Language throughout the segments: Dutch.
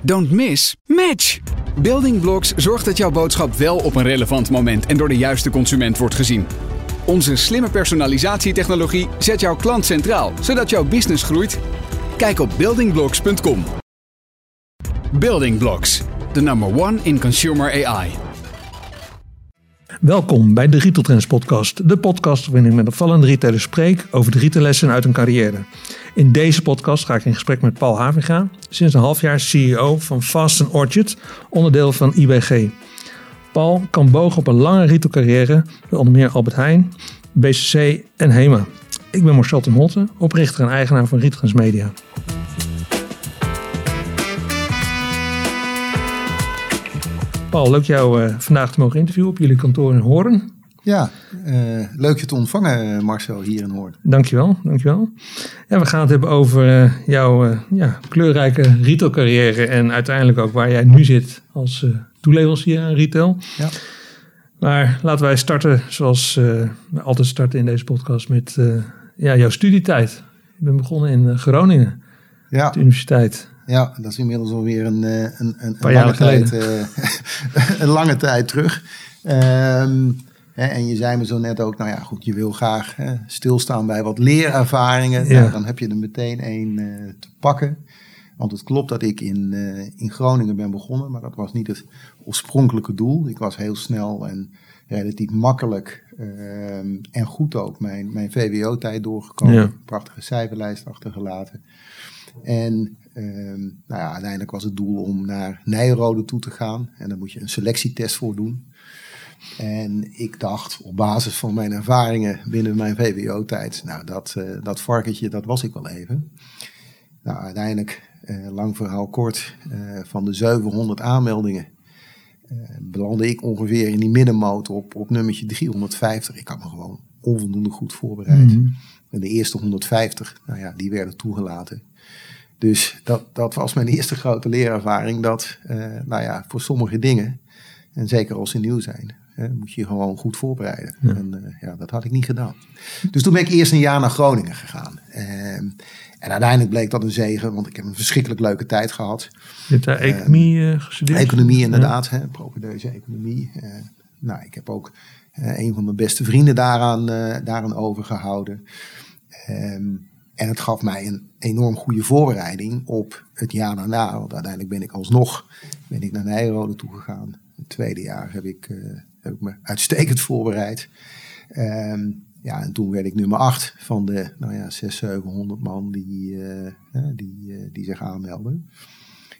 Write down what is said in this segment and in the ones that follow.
Don't miss, match! Building Blocks zorgt dat jouw boodschap wel op een relevant moment en door de juiste consument wordt gezien. Onze slimme personalisatietechnologie zet jouw klant centraal, zodat jouw business groeit. Kijk op buildingblocks.com. Building Blocks, the number one in consumer AI. Welkom bij de Retail Trends podcast. De podcast waarin ik met opvallende retailers spreek over de retaillessen uit hun carrière. In deze podcast ga ik in gesprek met Paul Havinga, sinds een half jaar CEO van Fast Orchard, onderdeel van IBG. Paul kan bogen op een lange retailcarrière bij onder meer Albert Heijn, BCC en HEMA. Ik ben Marcel ten Holte, oprichter en eigenaar van Retail Media. Paul, leuk jou uh, vandaag te mogen interviewen op jullie kantoor in Hoorn. Ja, uh, leuk je te ontvangen Marcel hier in Hoorn. Dankjewel, dankjewel. Ja, we gaan het hebben over uh, jouw ja, kleurrijke retailcarrière en uiteindelijk ook waar jij nu zit als toeleverancier aan retail. Ja. Maar laten wij starten zoals we altijd starten in deze podcast met ja, jouw studietijd. Je bent begonnen in Groningen, ja. de universiteit. Ja, dat is inmiddels alweer een, een, een, een lange, tijd, een lange tijd terug. Um, hè, en je zei me zo net ook, nou ja, goed, je wil graag hè, stilstaan bij wat leerervaringen. Ja. Nou, dan heb je er meteen één uh, te pakken. Want het klopt dat ik in, uh, in Groningen ben begonnen, maar dat was niet het oorspronkelijke doel. Ik was heel snel en relatief makkelijk uh, en goed ook mijn, mijn VWO-tijd doorgekomen. Ja. Prachtige cijferlijst achtergelaten. En Ehm, nou ja, uiteindelijk was het doel om naar Nijrode toe te gaan. En daar moet je een selectietest voor doen. En ik dacht, op basis van mijn ervaringen binnen mijn VWO-tijd, nou, dat, uh, dat varkentje, dat was ik wel even. Nou, uiteindelijk, uh, lang verhaal kort, uh, van de 700 aanmeldingen belandde ik ongeveer in die middenmoot op, op nummertje 350. Ik had me gewoon onvoldoende goed voorbereid. Mm En de eerste 150, nou ja, die werden toegelaten. Dus dat, dat was mijn eerste grote leerervaring. Dat, uh, nou ja, voor sommige dingen, en zeker als ze nieuw zijn, hè, moet je je gewoon goed voorbereiden. En uh, ja, dat had ik niet gedaan. Dus toen ben ik eerst een jaar naar Groningen gegaan. Uh, en uiteindelijk bleek dat een zegen, want ik heb een verschrikkelijk leuke tijd gehad. Je hebt daar economie gestudeerd? Economie inderdaad, ja. economie. nou, ik heb ook een van mijn beste vrienden daaraan, daaraan overgehouden. Um, en het gaf mij een enorm goede voorbereiding op het jaar daarna. Want uiteindelijk ben ik alsnog ben ik naar Nijrode toegegaan. Het tweede jaar heb ik, uh, heb ik me uitstekend voorbereid. Um, ja, en toen werd ik nummer 8 van de nou ja, 600, 700 man die, uh, die, uh, die zich aanmelden.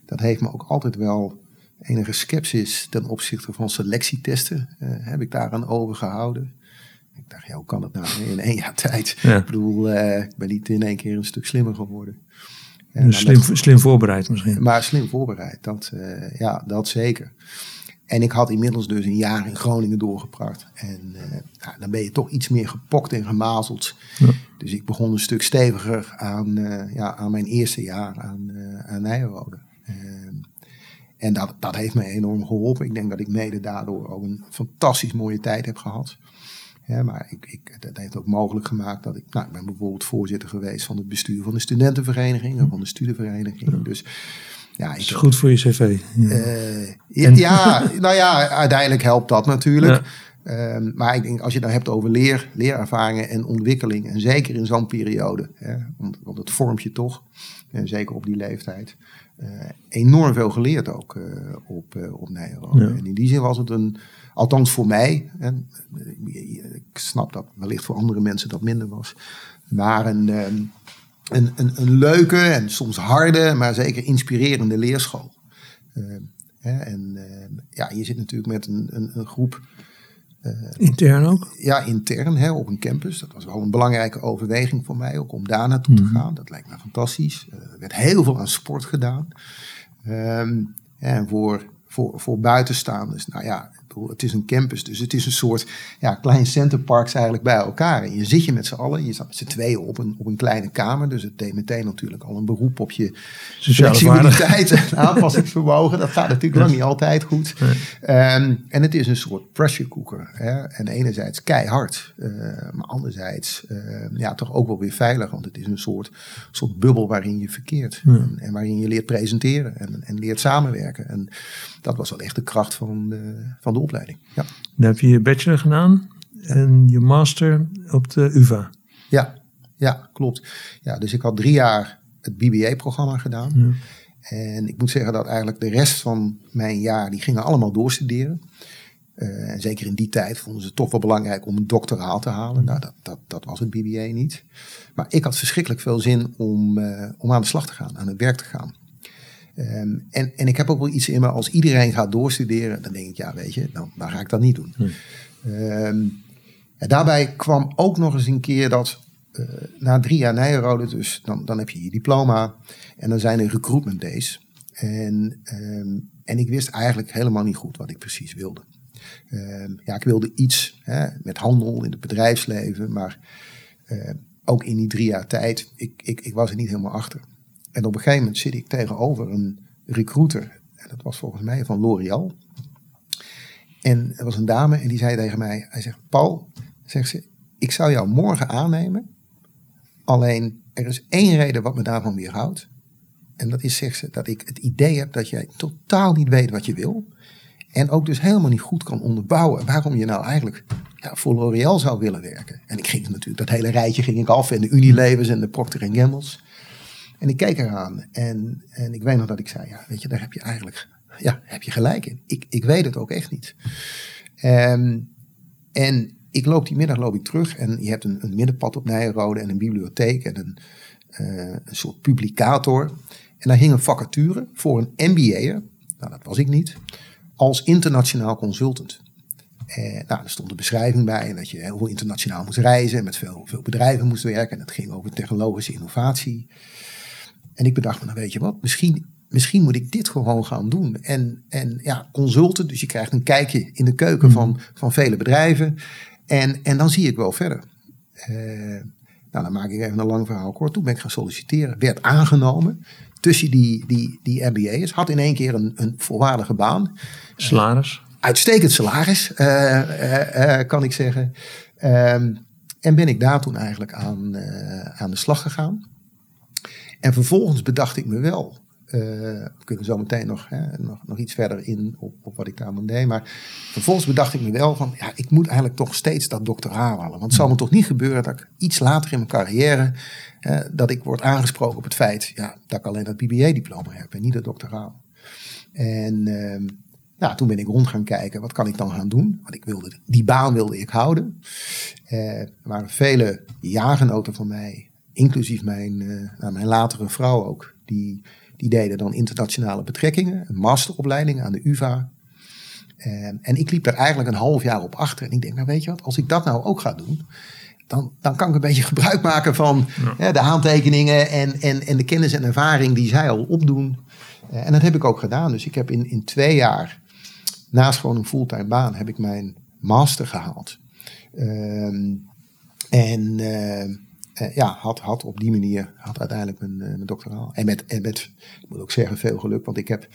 Dat heeft me ook altijd wel enige sceptisch ten opzichte van selectietesten. heb ik daaraan overgehouden. Ik dacht, ja, hoe kan dat nou in één jaar tijd? Ik bedoel, uh, ik ben niet in één keer een stuk slimmer geworden. Dus slim, slim voorbereid misschien. Maar slim voorbereid, dat, uh, ja, dat zeker. En ik had inmiddels dus een jaar in Groningen doorgebracht. En uh, nou, dan ben je toch iets meer gepokt en gemazeld. Ja. Dus ik begon een stuk steviger aan, ja, aan mijn eerste jaar aan, aan Nijrode. Ehm, en dat, dat heeft me enorm geholpen. Ik denk dat ik mede daardoor ook een fantastisch mooie tijd heb gehad. Ja, maar ik, ik, dat heeft ook mogelijk gemaakt dat ik, nou, ik ben bijvoorbeeld voorzitter geweest van het bestuur van de studentenvereniging en van de studievereniging. Dus ja, ik, is goed voor je cv. Ja. Uh, ja, nou ja, uiteindelijk helpt dat natuurlijk. Ja. Um, maar ik denk, als je het nou hebt over leer, leerervaringen en ontwikkeling, en zeker in zo'n periode, hè, want, want het vormt je toch, en zeker op die leeftijd, uh, enorm veel geleerd ook uh, op, op Nederland. En in die zin was het een, Althans voor mij. En ik snap dat wellicht voor andere mensen dat minder was. Maar een, ehm, een, een, een leuke en soms harde, maar zeker inspirerende leerschool. Ehm, en ehm, ja, je zit natuurlijk met een, een, een groep. Uh, intern ook? Ja, intern hè, op een campus. Dat was wel een belangrijke overweging voor mij, ook om daar naartoe te mhm. gaan. Dat lijkt me fantastisch. Uh, er werd heel veel aan sport gedaan. Um, en voor, voor, voor buitenstaanders, nou ja, het is een campus, dus het is een soort ja, klein centerparks eigenlijk bij elkaar. En je zit je met z'n allen, je zat met z'n tweeën op een, op een kleine kamer. Dus het deed meteen natuurlijk al een beroep op je flexibiliteit en aanpassingsvermogen. Dat gaat natuurlijk lang niet altijd goed. Ehm, en het is een soort pressure cooker. Hè? En enerzijds keihard, uh, maar anderzijds uh, ja, toch ook wel weer veilig. Want het is een soort, soort bubbel waarin je verkeert. En, en, waarin je leert presenteren en, en leert samenwerken. En dat was wel echt de kracht van de, van de opleiding. Ja. Dan heb je je bachelor gedaan en je master op de UvA. Ja, ja klopt. Ja, dus ik had drie jaar het BBA-programma gedaan. Ja. En ik moet zeggen dat eigenlijk de rest van mijn jaar, die gingen allemaal doorstuderen. Uh, en zeker in die tijd vonden ze het toch wel belangrijk om een doctoraal te halen. Nou, dat, dat, dat was het BBA niet. Maar ik had verschrikkelijk veel zin om, uh, om aan de slag te gaan, aan het werk te gaan. Um, en, en ik heb ook wel iets in me, als iedereen gaat doorstuderen, dan denk ik, ja, weet je, dan, dan ga ik dat niet doen. Nee. Um, en daarbij kwam ook nog eens een keer dat uh, na drie jaar Nijrode, dus dan, dan heb je je diploma en dan zijn er recruitment days. En, um, en ik wist eigenlijk helemaal niet goed wat ik precies wilde. ja, ik wilde iets hè, met handel in het bedrijfsleven, maar uh, ook in die drie jaar tijd, ik, ik, ik was er niet helemaal achter. En op een gegeven moment zit ik tegenover een recruiter. En dat was volgens mij van L'Oréal. En er was een dame en die zei tegen mij, hij zegt, Paul, zegt ze, ik zou jou morgen aannemen. Alleen er is één reden wat me daarvan weerhoudt. En dat is, zegt ze, dat ik het idee heb dat jij totaal niet weet wat je wil. En ook dus helemaal niet goed kan onderbouwen waarom je nou eigenlijk ja, voor L'Oréal zou willen werken. En ik ging natuurlijk, dat hele rijtje ging ik af. En de Unilevers en de Procter Gamble's. En ik keek eraan en, en ik weet nog dat ik zei, ja, weet je, daar heb je eigenlijk ja, heb je gelijk in. Ik, ik weet het ook echt niet. Um, en ik loop die middag loop ik terug en je hebt een, een middenpad op Nijenrode en een bibliotheek en een, uh, een soort publicator. En daar hing een vacature voor een MBA'er, nou dat was ik niet, als internationaal consultant. En nou, er stond een beschrijving bij en dat je heel internationaal moest reizen en met veel, veel bedrijven moest werken. En dat ging over technologische innovatie. En ik bedacht me, nou weet je wat, misschien, misschien moet ik dit gewoon gaan doen. En, en ja, consulten, dus je krijgt een kijkje in de keuken van, mhm. van vele bedrijven. En, en dan zie ik wel verder. Uh, nou, dan maak ik even een lang verhaal kort. Toen ben ik gaan solliciteren, werd aangenomen tussen die, die, die MBA's. Had in één keer een, een volwaardige baan. Salaris? Uh, uitstekend salaris, uh, kan ik zeggen. Ehm, en ben ik daar toen eigenlijk aan, aan de slag gegaan. En vervolgens bedacht ik me wel. Uh, we kunnen zo meteen nog, hè, nog, nog iets verder in op, op wat ik daar moet deed. Maar vervolgens bedacht ik me wel van, ja, ik moet eigenlijk toch steeds dat doctoraal halen. Want het zal me toch niet gebeuren dat ik iets later in mijn carrière, uh, dat ik word aangesproken op het feit ja, dat ik alleen dat BBA-diploma heb en niet het doctoraal. En uh, nou, toen ben ik rond gaan kijken, wat kan ik dan gaan doen? Want ik wilde, die baan wilde ik houden. Eh, er waren vele jaargenoten van mij inclusief mijn, uh, nou, mijn latere vrouw ook, die, die deden dan internationale betrekkingen, een masteropleiding aan de UvA. En, en ik liep daar eigenlijk een half jaar op achter. En ik denk, nou weet je wat, als ik dat nou ook ga doen, dan, dan kan ik een beetje gebruik maken van ja. de aantekeningen en, en, en de kennis en ervaring die zij al opdoen. Uh, en dat heb ik ook gedaan. Dus ik heb in, in twee jaar, naast gewoon een fulltime baan, heb ik mijn master gehaald. Uh, en uh, uh, ja, had, had op die manier had uiteindelijk mijn, uh, mijn doctoraal. En met, en met, ik moet ook zeggen, veel geluk, want ik heb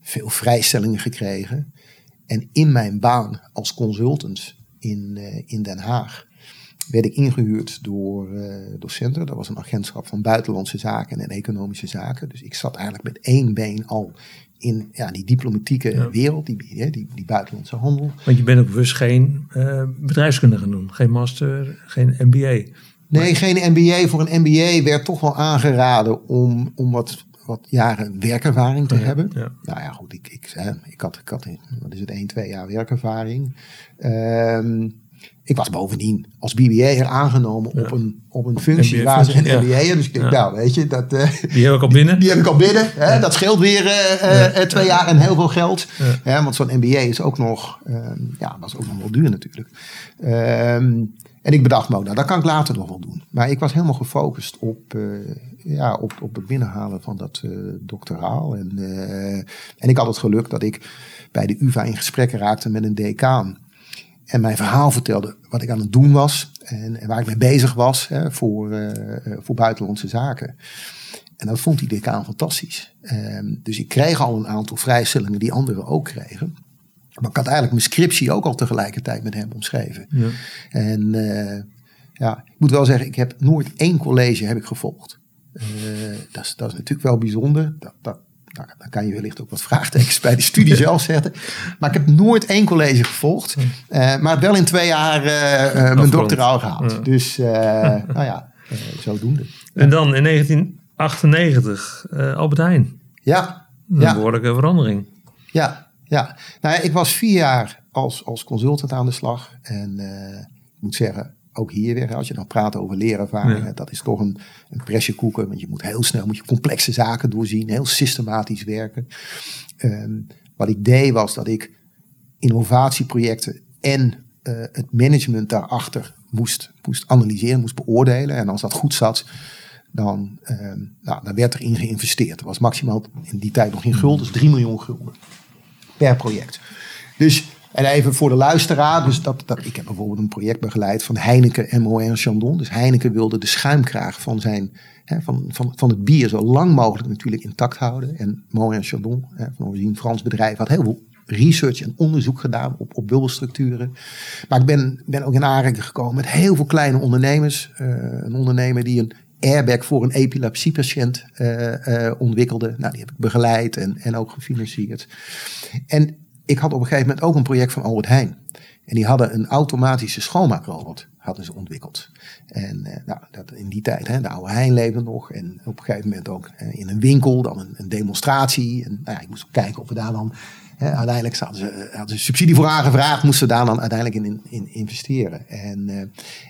veel vrijstellingen gekregen. En in mijn baan als consultant in, uh, in Den Haag werd ik ingehuurd door, door Center. Dat was een agentschap van buitenlandse zaken en economische zaken. Dus ik zat eigenlijk met één been al in ja, die diplomatieke ja. wereld, die, die, die, buitenlandse handel. Want je bent ook bewust geen bedrijfskunde genoemd, geen master, geen MBA. Nee, geen MBA. Voor een MBA werd toch wel aangeraden om, om wat, wat jaren werkervaring te hebben. Ja. Nou ja, goed, ik, ik, ik, had, ik had, wat is het, één, twee jaar werkervaring. Um, ik was bovendien als BBA'er aangenomen op, een, op een functie waar ze een MBA'er. Dus ik denk, nou weet je, dat... Uh, die heb ik al binnen. Die heb ik al binnen. Hè, dat scheelt weer uh, uh, twee jaar en heel veel geld. Hè, want zo'n MBA is ook nog, um, ja, was ook nog wel duur natuurlijk. Um, en ik bedacht, nou, dat kan ik later nog wel doen. Maar ik was helemaal gefocust op, uh, ja, op, op het binnenhalen van dat uh, doctoraal. En, uh, en ik had het geluk dat ik bij de UvA in gesprek raakte met een decaan. En mijn verhaal vertelde wat ik aan het doen was en, waar ik mee bezig was hè, voor, voor buitenlandse zaken. En dat vond die decaan fantastisch. Ehm, dus ik kreeg al een aantal vrijstellingen die anderen ook kregen. Maar ik had eigenlijk mijn scriptie ook al tegelijkertijd met hem omschreven. Ja. En uh, ja, ik moet wel zeggen, ik heb nooit één college heb ik gevolgd. Uh, dat, is, dat is natuurlijk wel bijzonder. Dat, dat, nou, dan kan je wellicht ook wat vraagtekens bij de studie zelf zetten. Maar ik heb nooit één college gevolgd. Uh, maar wel in twee jaar mijn doctoraal gehaald. Dus nou ja, zodoende. En dan in 1998 Albert Heijn. Ja. Een ja. behoorlijke verandering. Ja, ja, nou ja, ik was vier jaar als, als consultant aan de slag. En uh, ik moet zeggen, ook hier weer, als je dan praat over leerervaringen, dat is toch een, een. Want je moet heel snel moet je complexe zaken doorzien, heel systematisch werken. Um, wat ik deed was dat ik innovatieprojecten en uh, het management daarachter moest, moest analyseren, moest beoordelen. En als dat goed zat, dan, uh, nou, dan werd erin geïnvesteerd. Dat was maximaal in die tijd nog in dus 3 miljoen gulden per project. Dus, en even voor de luisteraar, dus dat, dat, ik heb bijvoorbeeld een project begeleid van Heineken, en Chandon. Dus Heineken wilde de schuimkraag van, zijn, hè, van, van, van het bier zo lang mogelijk natuurlijk intact houden. En Moët Chandon, hè, van origine Frans bedrijf, had heel veel research en onderzoek gedaan op, op bubbelstructuren. Maar ik ben, ben ook in aanraking gekomen met heel veel kleine ondernemers. Uh, een ondernemer die een airbag voor een epilepsiepatiënt uh, uh, ontwikkelde. Nou, die heb ik begeleid en, en ook gefinancierd. En ik had op een gegeven moment ook een project van Albert Heijn. En die hadden een automatische schoonmaakrobot hadden ze ontwikkeld. En uh, nou, dat in die tijd, hè, de oude Heijn leefde nog. En op een gegeven moment ook in een winkel, dan een, een demonstratie. En nou ja, ik moest kijken of we daar dan uiteindelijk hadden ze, hadden ze subsidie voor aangevraagd, moesten daar dan uiteindelijk in, in investeren. En, uh,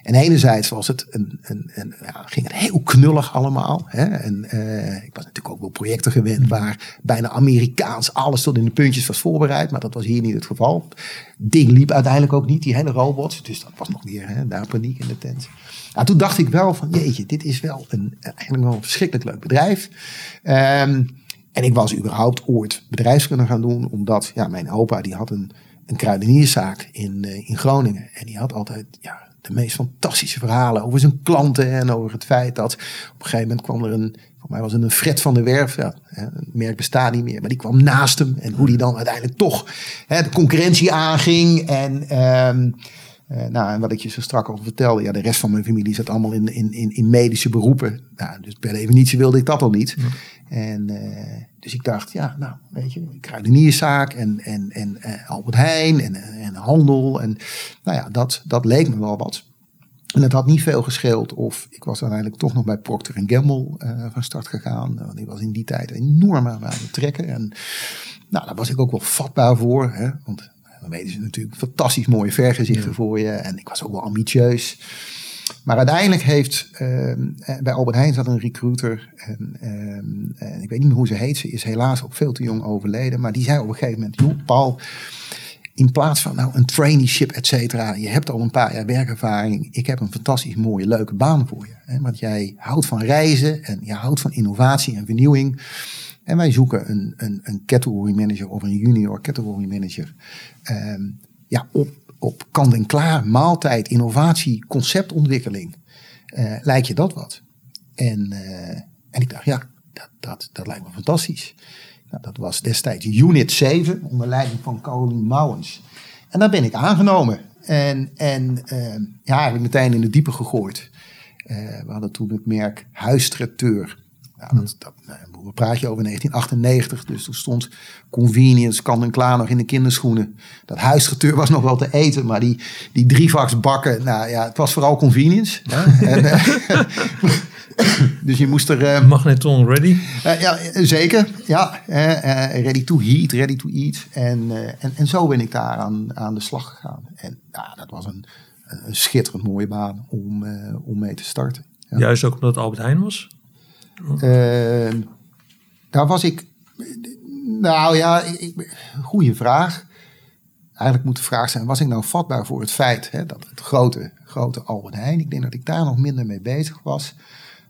en enerzijds was het een, een, ja, ging het heel knullig allemaal. En uh, ik was natuurlijk ook wel projecten gewend waar bijna Amerikaans alles tot in de puntjes was voorbereid, maar dat was hier niet het geval. Ding liep uiteindelijk ook niet, die hele robots. Dus dat was nog meer daar paniek in de tent. Nou, toen dacht ik wel van, jeetje, dit is wel een, eigenlijk wel verschrikkelijk leuk bedrijf. Um, en ik was überhaupt ooit bedrijfskunde gaan doen, omdat ja, mijn opa die had een, een kruidenierszaak in, uh, in Groningen. En die had altijd ja, de meest fantastische verhalen over zijn klanten en over het feit dat op een gegeven moment kwam er een, voor mij was het een Fred van der Werf, ja, het merk bestaat niet meer, maar die kwam naast hem en hoe die dan uiteindelijk toch hè, de concurrentie aanging en... Um, uh, nou, en wat ik je zo strak al vertelde, ja, de rest van mijn familie zat allemaal in, in, in, in medische beroepen. Nou, dus per definitie wilde ik dat al niet. Ja. En uh, dus ik dacht, ja, nou, weet je, kruidenierszaak en, en, en uh, Albert Heijn en, en handel. En nou ja, dat, dat leek me wel wat. En het had niet veel gescheeld of ik was uiteindelijk toch nog bij Procter Gamble uh, van start gegaan. Want ik was in die tijd enorm aan het trekken. En nou, daar was ik ook wel vatbaar voor. Hè, want dan weten ze natuurlijk fantastisch mooie vergezichten ja. voor je. En ik was ook wel ambitieus. Maar uiteindelijk heeft uh, bij Albert Heijn zat een recruiter. En, uh, en, ik weet niet hoe ze heet. Ze is helaas ook veel te jong overleden. Maar die zei op een gegeven moment: Joh, Paul. In plaats van nou een traineeship, et cetera. Je hebt al een paar jaar werkervaring. Ik heb een fantastisch mooie, leuke baan voor je. Hè? Want jij houdt van reizen en je houdt van innovatie en vernieuwing. En wij zoeken een, een, een category manager of een junior category manager. Um, ja, op op kant-en-klaar, maaltijd, innovatie, conceptontwikkeling. Uh, lijkt je dat wat? En, uh, en ik dacht, ja, dat, dat, dat lijkt me fantastisch. Nou, dat was destijds Unit 7, onder leiding van Caroline Mouwens. En daar ben ik aangenomen. En, en uh, ja, ik meteen in de diepe gegooid. we hadden toen het merk Huistracteur. Nou, dat, dat, nou, we praat je over 1998, dus toen stond convenience, kan en klaar nog in de kinderschoenen. Dat huisgeteur was nog wel te eten, maar die, die drievaks bakken, nou ja, het was vooral convenience. en, uh, dus je moest er... Uh, Magneton ready? Uh, ja, zeker. Ja, ready to heat, ready to eat. En, en, en zo ben ik daar aan, aan de slag gegaan. En ja, dat was een, een schitterend mooie baan om, om mee te starten. Ja. Juist ook omdat het Albert Heijn was? Uh, daar was ik. Nou ja, ik, goede vraag. Eigenlijk moet de vraag zijn: was ik nou vatbaar voor het feit hè, dat het grote, grote Albert Heijn. Ik denk dat ik daar nog minder mee bezig was.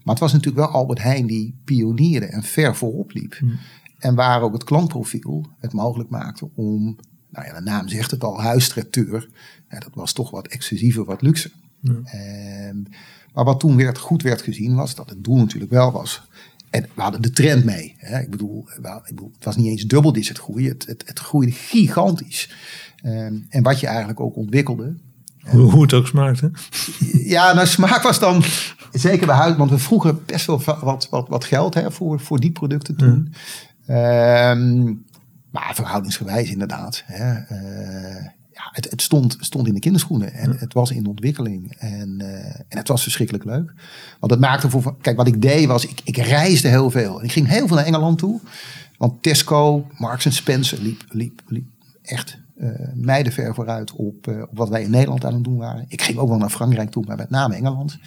Maar het was natuurlijk wel Albert Heijn die pionierde en ver voorop liep. Hmm. en waar ook het klantprofiel het mogelijk maakte om, nou ja, de naam zegt het al, huistrepteur. Ja, dat was toch wat exclusiever, wat luxe. Ehm, maar wat toen werd, goed werd gezien was dat het doel natuurlijk wel was. En we hadden de trend mee. Hè. Ik, bedoel, ik, bedoel, het was niet eens dubbel dit het groeien. Het, het, het groeide gigantisch. Ehm, en wat je eigenlijk ook ontwikkelde. Hoe, hoe het ook smaakte. Ja, nou smaak was dan zeker bij huis. Want we vroegen best wel wat, wat, wat geld hè, voor, voor die producten toen. Ehm, maar verhoudingsgewijs inderdaad. Hè. Uh, ja, het, het, stond, stond in de kinderschoenen en het was in ontwikkeling. En, uh, en het was verschrikkelijk leuk. Want het maakte voor. Kijk, wat ik deed was, ik, ik reisde heel veel. En ik ging heel veel naar Engeland toe. Want Tesco, Marks Spencer liep, liep, liep echt uh, mijdenver vooruit op, uh, op wat wij in Nederland aan het doen waren. Ik ging ook wel naar Frankrijk toe, maar met name Engeland.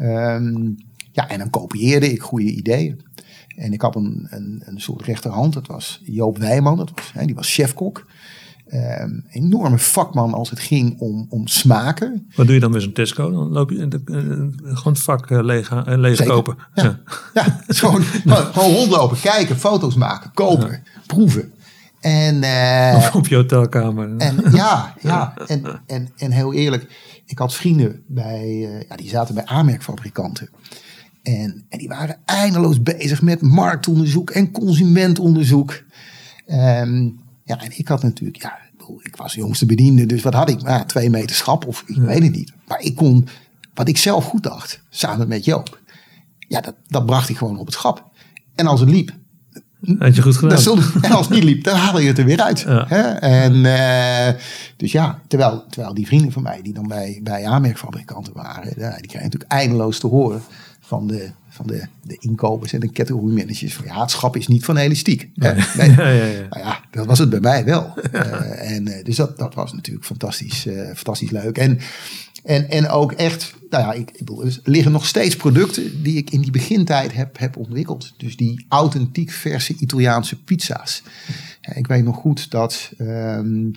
Um, ja, en dan kopieerde ik goede ideeën. En ik had een, een, een soort rechterhand, dat was Joop Wijman, dat was, hè, die was chefkok. Um, enorme vakman als het ging om, om smaken. Wat doe je dan met zo'n Tesco? Dan loop je de, uh, gewoon het vak uh, leeg, uh, leeg kopen. Ja, ja. ja gewoon, gewoon rondlopen, kijken, foto's maken, kopen, proeven. En, of op je hotelkamer. En, ja, ja en, en, en heel eerlijk, ik had vrienden bij, ja, die zaten bij aanmerkfabrikanten. En, en die waren eindeloos bezig met marktonderzoek en consumentonderzoek. Um, ja, en ik had natuurlijk, ja, ik was de jongste bediende, dus wat had ik? Nou, twee meter schap of ik weet het niet. Maar ik kon, wat ik zelf goed dacht, samen met Joop, ja, dat, dat bracht ik gewoon op het schap. En als het liep, had je goed gedaan. En als het niet liep, dan haalde je het er weer uit. Ja. Hè? En, uh, dus ja, terwijl, terwijl die vrienden van mij, die dan bij, bij aanmerkfabrikanten waren, die krijgen natuurlijk eindeloos te horen van de, van de, de inkopers en de category. Van ja, het schap is niet van elastiek. Nee. nee. Ja, ja, ja. Nou ja, dat was het bij mij wel. uh, en, uh, dus dat, dat was natuurlijk fantastisch, uh, fantastisch leuk. En, en, en ook echt, nou ja, ik, ik bedoel, er liggen nog steeds producten die ik in die begintijd heb, heb ontwikkeld. Dus die authentiek verse Italiaanse pizza's. ik weet nog goed dat. Um,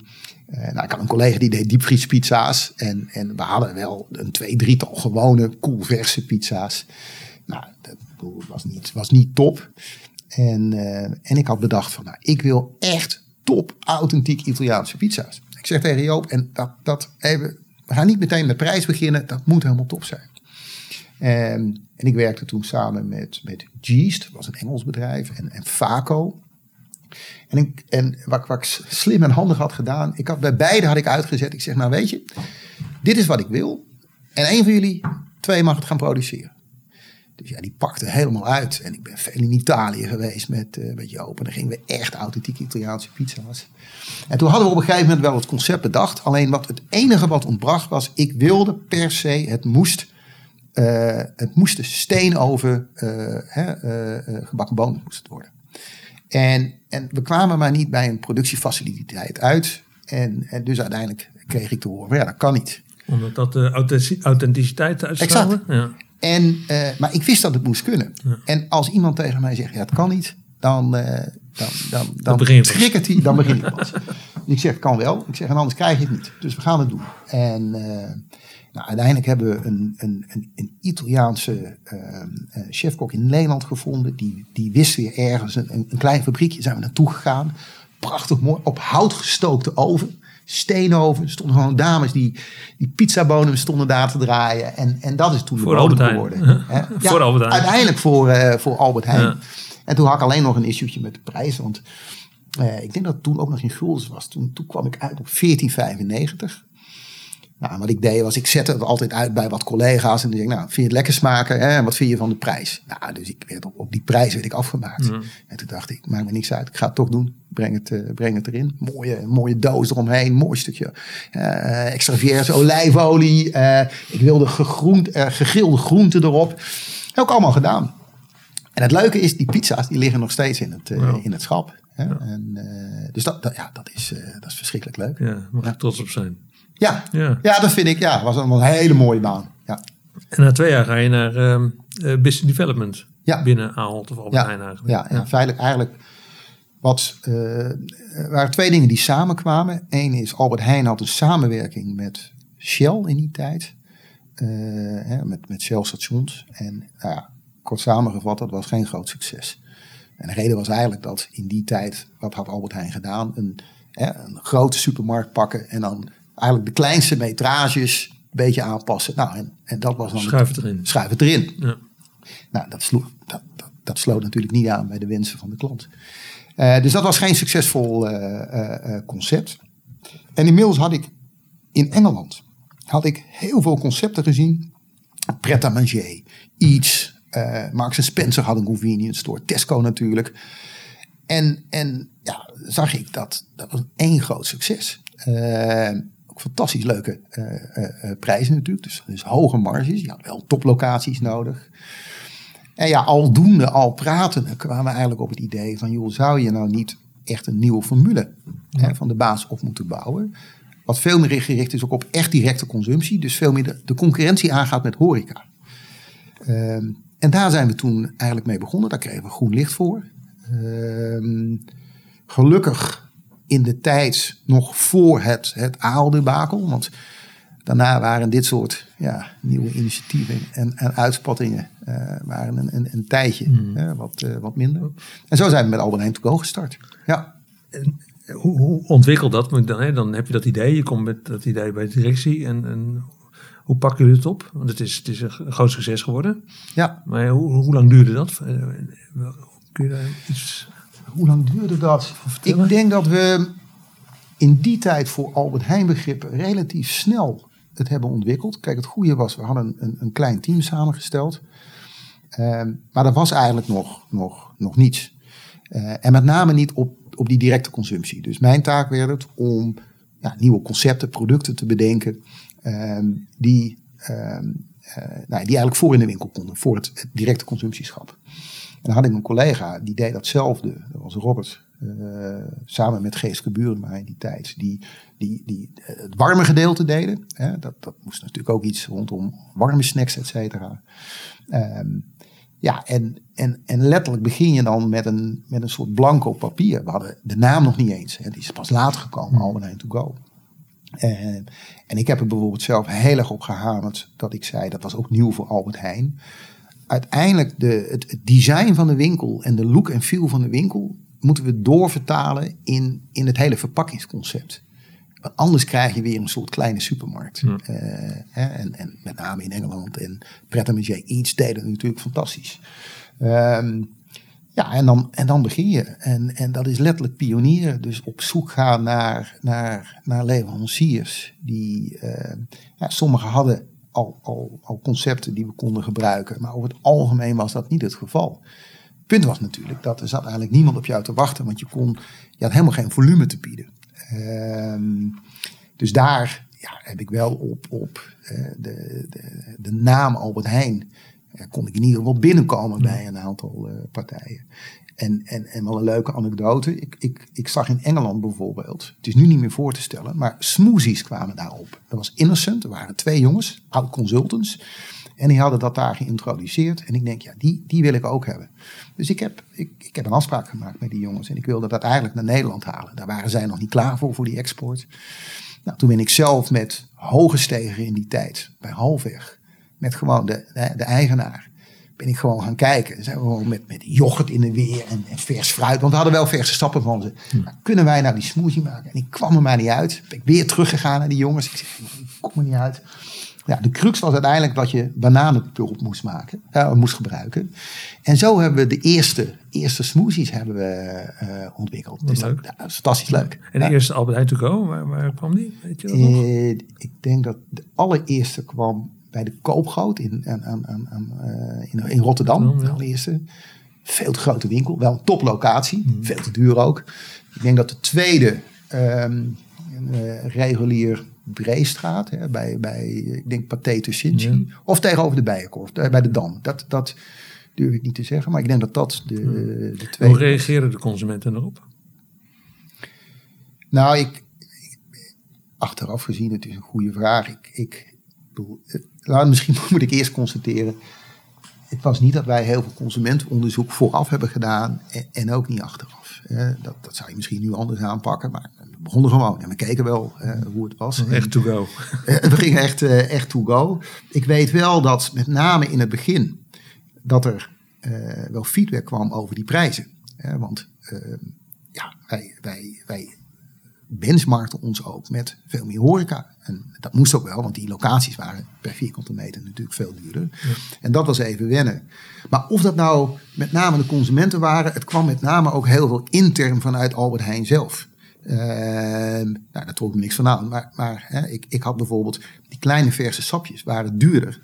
uh, nou, ik had een collega die deed diepvriespizza's. En, en we hadden wel een twee, drietal gewone koelverse pizza's. Nou, dat was niet, was niet top. En, uh, en ik had bedacht van, nou, ik wil echt top, authentiek Italiaanse pizza's. Ik zeg tegen Joop, en dat, dat even, we gaan niet meteen met prijs beginnen. Dat moet helemaal top zijn. En, en ik werkte toen samen met, met Geest, dat was een Engels bedrijf, en, en Vaco. En, ik, en wat, wat ik slim en handig had gedaan, ik had, bij beide had ik uitgezet. Ik zeg, nou weet je, dit is wat ik wil. En een van jullie twee mag het gaan produceren. Dus ja, die pakte helemaal uit. En ik ben veel in Italië geweest met, uh, met Joop. En dan gingen we echt authentieke Italiaanse pizza's. En toen hadden we op een gegeven moment wel het concept bedacht. Alleen wat het enige wat ontbracht was, ik wilde per se, het moest, uh, het moest de steenoven uh, gebakken bonen moest het worden. En, en we kwamen maar niet bij een productiefaciliteit uit. En, en dus uiteindelijk kreeg ik te horen, ja, dat kan niet. Omdat dat de authenticiteit uitstraalde? Ja. En, uh, maar ik wist dat het moest kunnen. Ja. En als iemand tegen mij zegt, ja, het kan niet, dan, uh, dan, dan, dan, dan triggert hij, dan begin ik pas. ik zeg, kan wel. Ik zeg, en anders krijg je het niet. Dus we gaan het doen. En uh, nou, uiteindelijk hebben we een, een, een, een Italiaanse chefkok in Nederland gevonden. Die, die wist weer ergens een, een klein fabriekje. Zijn we naartoe gegaan. Prachtig mooi, op hout gestookte oven steenoven. Er stonden gewoon dames die, die pizzabonen stonden daar te draaien. En, en dat is toen voor de bodem geworden. Ja, voor Albert Heijn. Uiteindelijk voor, uh, voor Albert Heijn. Ja. En toen had ik alleen nog een issue'tje met de prijs. Want uh, ik denk dat het toen ook nog in guldens was. Toen, toen kwam ik uit op 14,95. Nou, wat ik deed was, ik zette het altijd uit bij wat collega's. En dan zei ik, nou, vind je het lekker smaken? Hè? En wat vind je van de prijs? Nou, dus ik werd op, op die prijs werd ik afgemaakt. Mm. En toen dacht ik, maakt me niks uit. Ik ga het toch doen. Breng het, uh, breng het erin. Mooie, mooie doos eromheen. Mooi stukje uh, extra vierge olijfolie. Uh, ik wilde gegroend, gegrilde groenten erop. Heb ik allemaal gedaan. En het leuke is, die pizza's die liggen nog steeds in het, ja. in het schap. Hè? Ja. En, dus dat, dat, ja, dat, is, dat is verschrikkelijk leuk. Ja, mag ik trots op zijn. Ja, ja. ja dat vind ik. Ja, was een hele mooie baan. Ja. En na twee jaar ga je naar uh, business development ja. binnen Ahold of Albert Heijn eigenlijk. Ja, ja, feitelijk eigenlijk wat, uh, er waren twee dingen die samenkwamen. Eén is Albert Heijn had een samenwerking met Shell in die tijd. Uh, hè, met, met Shell stations. En nou ja, kort samengevat, dat was geen groot succes. En de reden was eigenlijk dat in die tijd, wat had Albert Heijn gedaan? Een, hè, een grote supermarkt pakken en dan eigenlijk de kleinste metrages een beetje aanpassen. Nou, en, en dat was dan... Schuif het erin. Schuif het erin. Ja. Nou, dat sloeg, dat, dat, dat, sloot natuurlijk niet aan bij de wensen van de klant. Uh, dus dat was geen succesvol uh, uh, concept. En inmiddels had ik in Engeland had ik heel veel concepten gezien. Pret à manger, Eats, uh, Marks Spencer had een convenience store, Tesco natuurlijk. En, en ja, zag ik dat dat was één groot succes. Uh, ook fantastisch leuke uh, prijzen natuurlijk, dus, dus hoge marges. Je had wel toplocaties nodig. En ja, aldoende, al praten, kwamen we eigenlijk op het idee van... joh, zou je nou niet echt een nieuwe formule hè, van de baas op moeten bouwen... Wat veel meer gericht is ook op echt directe consumptie. Dus veel meer de, de concurrentie aangaat met horeca. Ehm, en daar zijn we toen eigenlijk mee begonnen. Daar kregen we groen licht voor. Ehm, gelukkig in de tijd nog voor het, het aaldebakel. Want daarna waren dit soort ja, nieuwe initiatieven en, en uitspattingen uh, waren een, een, een tijdje mm. wat, uh, wat minder. En zo zijn we met Albert Heijn go gestart. Ja. En hoe, hoe ontwikkelt dat? Dan, hè, dan heb je dat idee, je komt met dat idee bij de directie. En, en hoe pakken jullie het op? Want het is, het is een groot succes geworden. Ja. Maar hoe, hoe lang duurde dat? Eh, kun je daar iets Hoe lang duurde dat? Ik denk dat we in die tijd voor Albert Heijn begrippen relatief snel het hebben ontwikkeld. Kijk, het goede was, we hadden een, een klein team samengesteld. Uh, maar dat was eigenlijk nog, nog, nog niets. Uh, en met name niet op op die directe consumptie. Dus mijn taak werd het om ja, nieuwe concepten, producten te bedenken ehm, die, ehm, eh, nou, die eigenlijk voor in de winkel konden, voor het, directe consumptieschap. En dan had ik een collega die deed datzelfde, dat was Robert, uh, samen met Geeske Burenma in die tijd, die, die, die uh, het warme gedeelte deden. Hè, dat, dat moest natuurlijk ook iets rondom warme snacks, et cetera. Um, ja, en, en, en letterlijk begin je dan met een, met een soort blanco papier. We hadden de naam nog niet eens. Hè. Die is pas later gekomen, hmm. Albert Heijn To Go. En, en ik heb er bijvoorbeeld zelf heel erg op gehamerd dat ik zei, dat was ook nieuw voor Albert Heijn. Uiteindelijk de, het, het design van de winkel en de look en feel van de winkel moeten we doorvertalen in, in het hele verpakkingsconcept. Want anders krijg je weer een soort kleine supermarkt. Uh, hè, en, en, met name in Engeland en Pret Manger Eats deden natuurlijk fantastisch. Um, ja, en dan, en dan begin je. En, en dat is letterlijk pionieren. Dus op zoek gaan naar, naar, naar leveranciers. Die, uh, ja, sommigen hadden al, al, al concepten die we konden gebruiken. Maar over het algemeen was dat niet het geval. Het punt was natuurlijk dat er zat eigenlijk niemand op jou te wachten. Want je, kon, je had helemaal geen volume te bieden. Ehm, dus daar ja, heb ik wel op, op uh, de, de, de, naam Albert Heijn. Uh, kon ik in ieder geval binnenkomen bij een aantal uh, partijen. En, en, en wel een leuke anekdote. Ik, ik, ik zag in Engeland bijvoorbeeld, het is nu niet meer voor te stellen, maar smoothies kwamen daarop. Dat was Innocent, er waren twee jongens, oud consultants. En die hadden dat daar geïntroduceerd. En ik denk, ja, die, die wil ik ook hebben. Dus ik heb, ik, ik heb een afspraak gemaakt met die jongens. En ik wilde dat eigenlijk naar Nederland halen. Daar waren zij nog niet klaar voor, voor die export. Nou, toen ben ik zelf met hoge stegen in die tijd, bij halfweg, met gewoon de, de, de eigenaar, ben ik gewoon gaan kijken. Zijn we gewoon met, met yoghurt in de weer en, en, vers fruit. Want we hadden wel verse stappen van ze. Nou, kunnen wij nou die smoothie maken? En ik kwam er maar niet uit. Ben ik weer teruggegaan naar die jongens. Ik zeg, ik kom er niet uit. Ja, de crux was uiteindelijk dat je bananenpulp moest maken, uh, moest gebruiken. En zo hebben we de eerste, eerste smoothies hebben we uh, ontwikkeld. Dat is, leuk. Dat, is fantastisch leuk. En de eerste Albert Heijn to go, waar, waar, kwam die? Weet je dat nog? Ik denk dat de allereerste kwam bij de Koopgoot in, aan, aan, aan, in, in, Rotterdam. De allereerste. Veel te grote winkel, wel een toplocatie, mm. veel te duur ook. Ik denk dat de tweede um, regulier Breestraat, hè, bij, bij, ik denk Pathé Tuschinski. Of tegenover de Bijenkorf, bij de Dam. Dat, dat durf ik niet te zeggen, maar ik denk dat dat de, de twee... Hoe reageren de consumenten erop? Nou, ik, achteraf gezien, het is een goede vraag. Ik, ik bedoel, nou, misschien moet ik eerst constateren. Het was niet dat wij heel veel consumentenonderzoek vooraf hebben gedaan en, en ook niet achteraf. Dat, dat zou je misschien nu anders aanpakken, maar begonnen gewoon. En we keken wel hoe het was. Echt to go. Uh, we gingen echt, uh, echt to go. Ik weet wel dat met name in het begin dat er wel feedback kwam over die prijzen. want ehm, ja, wij, wij, wij benchmarkten ons ook met veel meer horeca. En dat moest ook wel, want die locaties waren per vierkante meter natuurlijk veel duurder. En dat was even wennen. Maar of dat nou met name de consumenten waren, het kwam met name ook heel veel intern vanuit Albert Heijn zelf. Uh, nou, daar trok ik niks van aan. Maar, maar hè, ik, ik had bijvoorbeeld die kleine verse sapjes waren duurder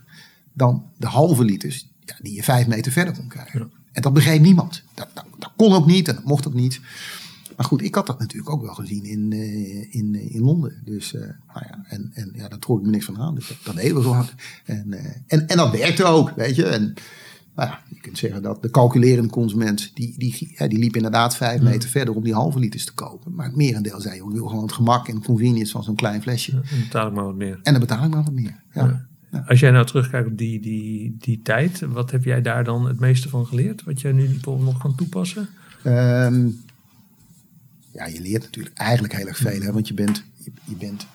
dan de halve liters ja, die je vijf meter verder kon krijgen. En dat begreep niemand. Dat, dat, dat, kon ook niet en dat mocht ook niet. Maar goed, ik had dat natuurlijk ook wel gezien in, uh, in, uh, in Londen. Dus, uh, nou ja, en, en ja, daar trok ik me niks van aan. Dus dat, dat deden we gewoon. En, en, en dat werkte ook, weet je. En, nou ja, je kunt zeggen dat de calculerende consument, die, die, ja, die liep inderdaad vijf meter verder om die halve liters te kopen. Maar het merendeel zei, joh, ik wil gewoon het gemak en convenience van zo'n klein flesje. en betaal ik maar wat meer. En dan betaal ik maar wat meer, ja. ja. Als jij nou terugkijkt op die, die, die tijd, wat heb jij daar dan het meeste van geleerd? Wat jij nu bijvoorbeeld nog kan toepassen? Um, ja, je leert natuurlijk eigenlijk heel erg veel. Hè? Want je bent, je, je, bent,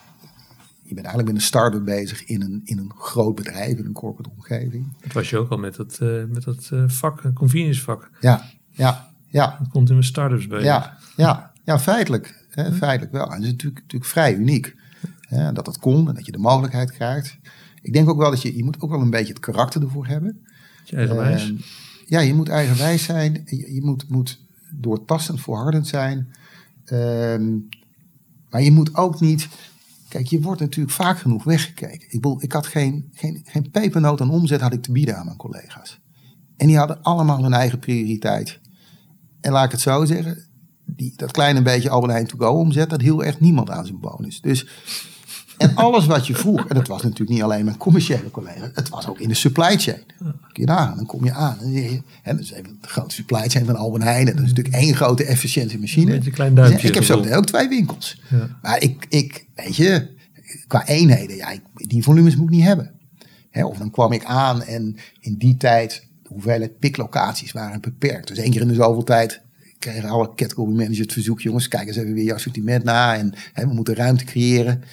je bent eigenlijk met een start-up bezig in een, in een groot bedrijf, in een corporate omgeving. Dat was je ook al met dat, uh, met dat uh, vak, een convenience vak. Ja, ja, ja. Dat komt in mijn start-ups bezig. Ja, ja, ja feitelijk. Hè, feitelijk wel. En het is natuurlijk, natuurlijk vrij uniek. Hè, dat dat kon en dat je de mogelijkheid krijgt. Ik denk ook wel dat je, je moet ook wel een beetje het karakter ervoor hebben. Je eigenwijs. Uh, ja, je moet eigenwijs zijn. Je, je moet, moet doortastend, volhardend zijn. Um, maar je moet ook niet. Kijk, je wordt natuurlijk vaak genoeg weggekeken. Ik, bedoel, ik had geen, geen, geen pepernoot aan omzet had ik te bieden aan mijn collega's. En die hadden allemaal hun eigen prioriteit. En laat ik het zo zeggen, die, dat kleine beetje Albert Heijn to go omzet, dat hield echt niemand aan zijn bonus. Dus en alles wat je vroeg, en dat was natuurlijk niet alleen mijn commerciële collega, het was ook in de supply chain. Kun je daar dan kom je aan. En dat is even de grote supply chain van Albert Heijn. Dat is natuurlijk één grote efficiëntiemachine. Een klein duimpje. ik heb zo ook twee winkels. Ja. Maar ik, ik, weet je, qua eenheden, ja, ik, die volumes moet ik niet hebben. Hè, of dan kwam ik aan en in die tijd, de hoeveelheid piklocaties waren beperkt. Dus één keer in de zoveel tijd kregen alle category managers het verzoek, jongens, kijk eens even weer je assortiment na. En hè, we moeten ruimte creëren.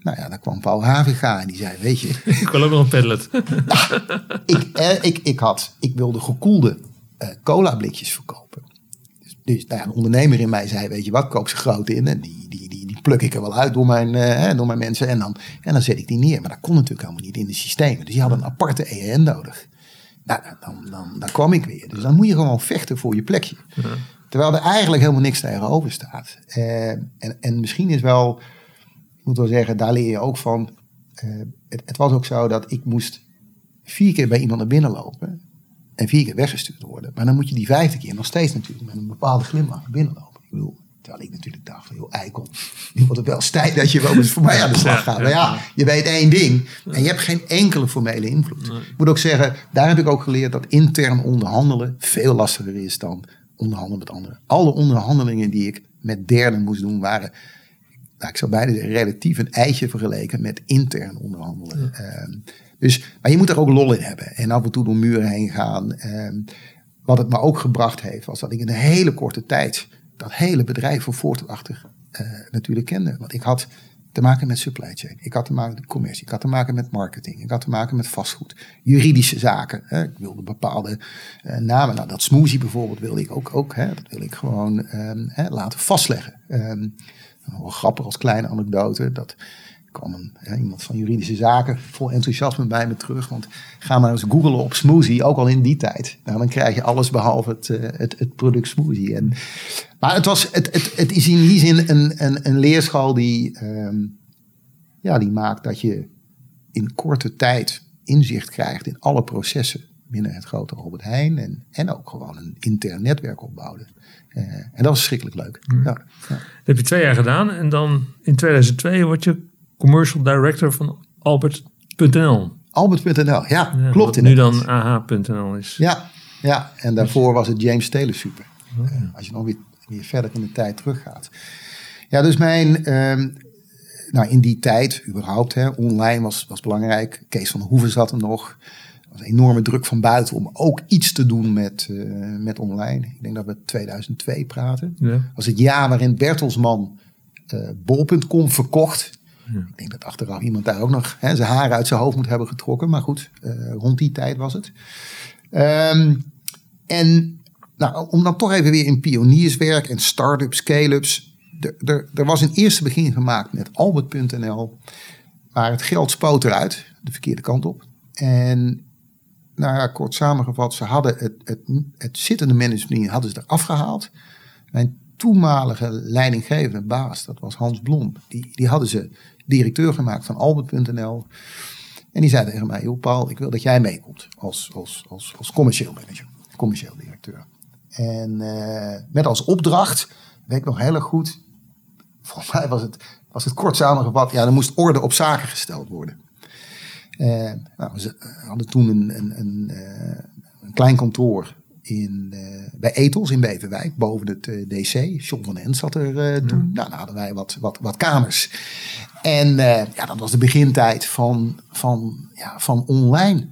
Nou ja, dan kwam Paul Haviga en die zei, weet je... Ik wil ook nog een padlet. ik, eh, ik, ik, had, ik wilde gekoelde uh, cola blikjes verkopen. Dus, dus nou ja, een ondernemer in mij zei, weet je wat, koop ze groot in. En die, die, die, die pluk ik er wel uit door mijn, uh, door mijn mensen. En dan, en dan zet ik die neer. Maar dat kon natuurlijk helemaal niet in de systemen. Dus die hadden een aparte EN nodig. Nou, dan, dan, dan kwam ik weer. Dus dan moet je gewoon vechten voor je plekje. Ja. Terwijl er eigenlijk helemaal niks tegenover staat. Uh, en, en misschien is wel moet wel zeggen, daar leer je ook van. Uh, het, het, was ook zo dat ik moest vier keer bij iemand naar binnen lopen en vier keer weggestuurd worden. Maar dan moet je die vijfde keer nog steeds natuurlijk met een bepaalde glimlach naar binnen lopen. Ik bedoel, terwijl ik natuurlijk dacht van, joh, eikel, nu wordt het wel tijd dat je wel eens voor mij aan de slag gaat. Maar ja, je weet één ding en je hebt geen enkele formele invloed. Ik moet ook zeggen, daar heb ik ook geleerd dat intern onderhandelen veel lastiger is dan onderhandelen met anderen. Alle onderhandelingen die ik met derden moest doen waren nou, ik zou bijna zeggen, relatief een eitje vergeleken met intern onderhandelen. Ja. Um, dus, maar je moet er ook lol in hebben en af en toe door muren heen gaan. Um, wat het me ook gebracht heeft, was dat ik in een hele korte tijd dat hele bedrijf van voor tot achter uh, natuurlijk kende. Want ik had te maken met supply chain, ik had te maken met commercie, ik had te maken met marketing, ik had te maken met vastgoed, juridische zaken. Hè. Ik wilde bepaalde uh, namen, nou dat smoothie bijvoorbeeld wilde ik ook, ook hè, dat wil ik gewoon um, hè, laten vastleggen. Wel grappig als kleine anekdote. Dat kwam een, iemand van juridische zaken vol enthousiasme bij me terug. Want ga maar eens googlen op smoothie, ook al in die tijd. Nou, dan krijg je alles behalve het, uh, het, het, product smoothie. En, maar het, was, het, het, het is in die zin een, een, een leerschool die, um, ja, die maakt dat je in korte tijd inzicht krijgt in alle processen binnen het grote Robert Heijn. En, en ook gewoon een intern netwerk opbouwen. Uh, en dat was verschrikkelijk leuk. Mm. Ja, ja. Dat heb je twee jaar gedaan. En dan in 2002 word je commercial director van Albert.nl. Albert.nl, ja, ja, klopt. Wat nu dan AH.nl is. Ja, ja, en daarvoor was het James Taylor Super. Oh, ja. uh, als je nog weer, weer verder in de tijd teruggaat. Ja, dus mijn... Um, nou, in die tijd, überhaupt, hè, online was, was belangrijk. Kees van Hoeven zat er nog was enorme druk van buiten om ook iets te doen met, uh, met online. Ik denk dat we 2002 praten. Ja. Dat was het jaar waarin Bertelsman uh, bol.com verkocht. Ja. Ik denk dat achteraf iemand daar ook nog hè, zijn haren uit zijn hoofd moet hebben getrokken. Maar goed, uh, rond die tijd was het. Um, en nou, om dan toch even weer in pionierswerk en start-ups, scale-ups. Er was een eerste begin gemaakt met Albert.nl. Maar het geld spoot eruit, de verkeerde kant op. En nou ja, kort samengevat, ze hadden het, het, het zittende management hadden ze eraf gehaald. Mijn toenmalige leidinggevende baas, dat was Hans Blom, die, die hadden ze directeur gemaakt van Albert.nl. En die zei tegen mij, joh Paul, ik wil dat jij meekomt als, als, als, als commercieel manager, commercieel directeur. En uh, met als opdracht, weet ik nog heel goed, volgens mij was het, was het kort samengevat, ja, er moest orde op zaken gesteld worden. Uh, nou, we hadden toen een, een, een, een klein kantoor in, uh, bij Etels in Beverwijk, boven het DC. John van Hens zat er toen. Ja. Nou, dan hadden wij wat, wat, wat kamers. En ja, dat was de begintijd van, van, ja, van online.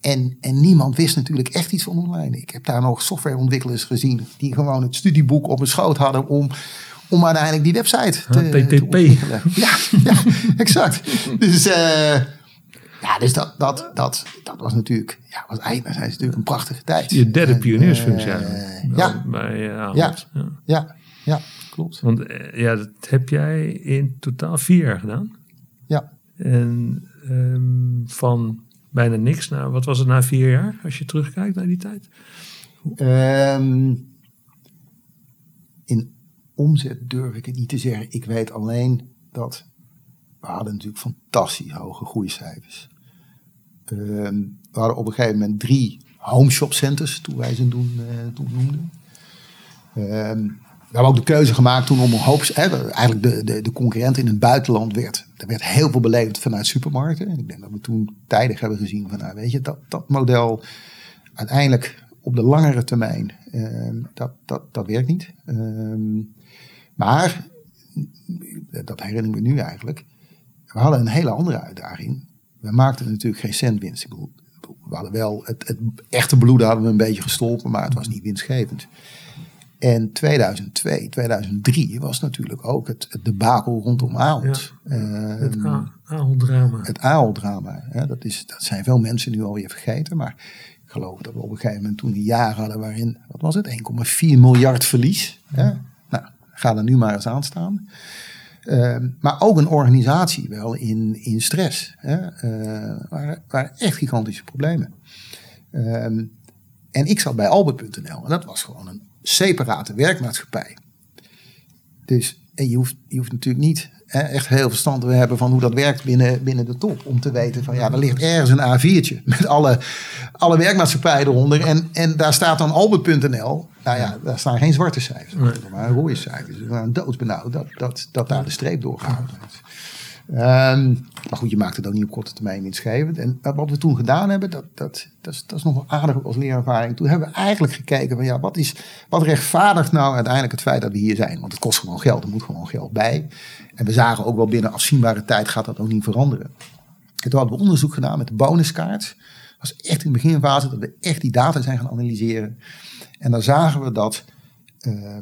en, en niemand wist natuurlijk echt iets van online. Ik heb daar nog softwareontwikkelaars gezien die gewoon het studieboek op hun schoot hadden om, om uiteindelijk die website te, HTTP. te Ja, ja, exact. Dus ja, dus dat, dat, dat, dat was natuurlijk, ja, was eigenlijk is natuurlijk een prachtige tijd. Je derde pioniersfunctie uh, ja. Bij uh, ja. ja. ja, ja, klopt. Want uh, ja, dat heb jij in totaal vier jaar gedaan. Ja. En um, van bijna niks naar, wat was het na vier jaar, als je terugkijkt naar die tijd? Um, in omzet durf ik het niet te zeggen. Ik weet alleen dat we hadden natuurlijk fantastisch hoge groeicijfers. Ehm, we hadden op een gegeven moment drie home shop centers, toen wij ze toen, uh, toen noemden. Ehm, we hebben ook de keuze gemaakt toen om een hoop, eigenlijk de, de, de concurrent in het buitenland werd. Er werd heel veel beleefd vanuit supermarkten. En ik denk dat we toen tijdig hebben gezien van, nou weet je, dat, dat model uiteindelijk op de langere termijn, uh, dat, dat, dat werkt niet. Maar, dat herinner ik me nu eigenlijk, we hadden een hele andere uitdaging we maakten natuurlijk geen cent winst. we hadden wel het, het, echte bloed hadden we een beetje gestolpen, maar het was niet winstgevend. En 2002, 2003 was natuurlijk ook het, het debakel rondom Ahold. Ja, uh, het Ahold-drama. Het Ahold-drama. Dat, is, dat zijn veel mensen nu alweer vergeten. Maar ik geloof dat we op een gegeven moment toen een jaar hadden waarin, wat was het, 1,4 miljard verlies. Ja. Nou, ga er nu maar eens aan staan. Ehm, maar ook een organisatie wel in, in stress. Hè? Waren, waren echt gigantische problemen. Ehm, en ik zat bij Albert.nl en dat was gewoon een separate werkmaatschappij. Dus en je, hoeft, je hoeft natuurlijk niet hè, echt heel verstand te hebben van hoe dat werkt binnen, binnen de top. Om te weten van ja, er ligt ergens een A4'tje met alle, alle werkmaatschappijen eronder. En, en daar staat dan Albert.nl nou ja, daar staan geen zwarte cijfers, nee. maar rode cijfers. Dus waren doodsbenauwd dat, dat, dat daar de streep doorgehouden. Um, maar goed, je maakt het ook niet op korte termijn winstgevend. En wat we toen gedaan hebben, dat, dat, dat, is, dat is nog wel aardig als leerervaring. Toen hebben we eigenlijk gekeken van ja, wat, is, wat rechtvaardigt nou uiteindelijk het feit dat we hier zijn? Want het kost gewoon geld, er moet gewoon geld bij. En we zagen ook wel binnen afzienbare tijd gaat dat ook niet veranderen. En toen hadden we onderzoek gedaan met de bonuskaart. Dat was echt in beginfase dat we echt die data zijn gaan analyseren. En dan zagen we dat, uh,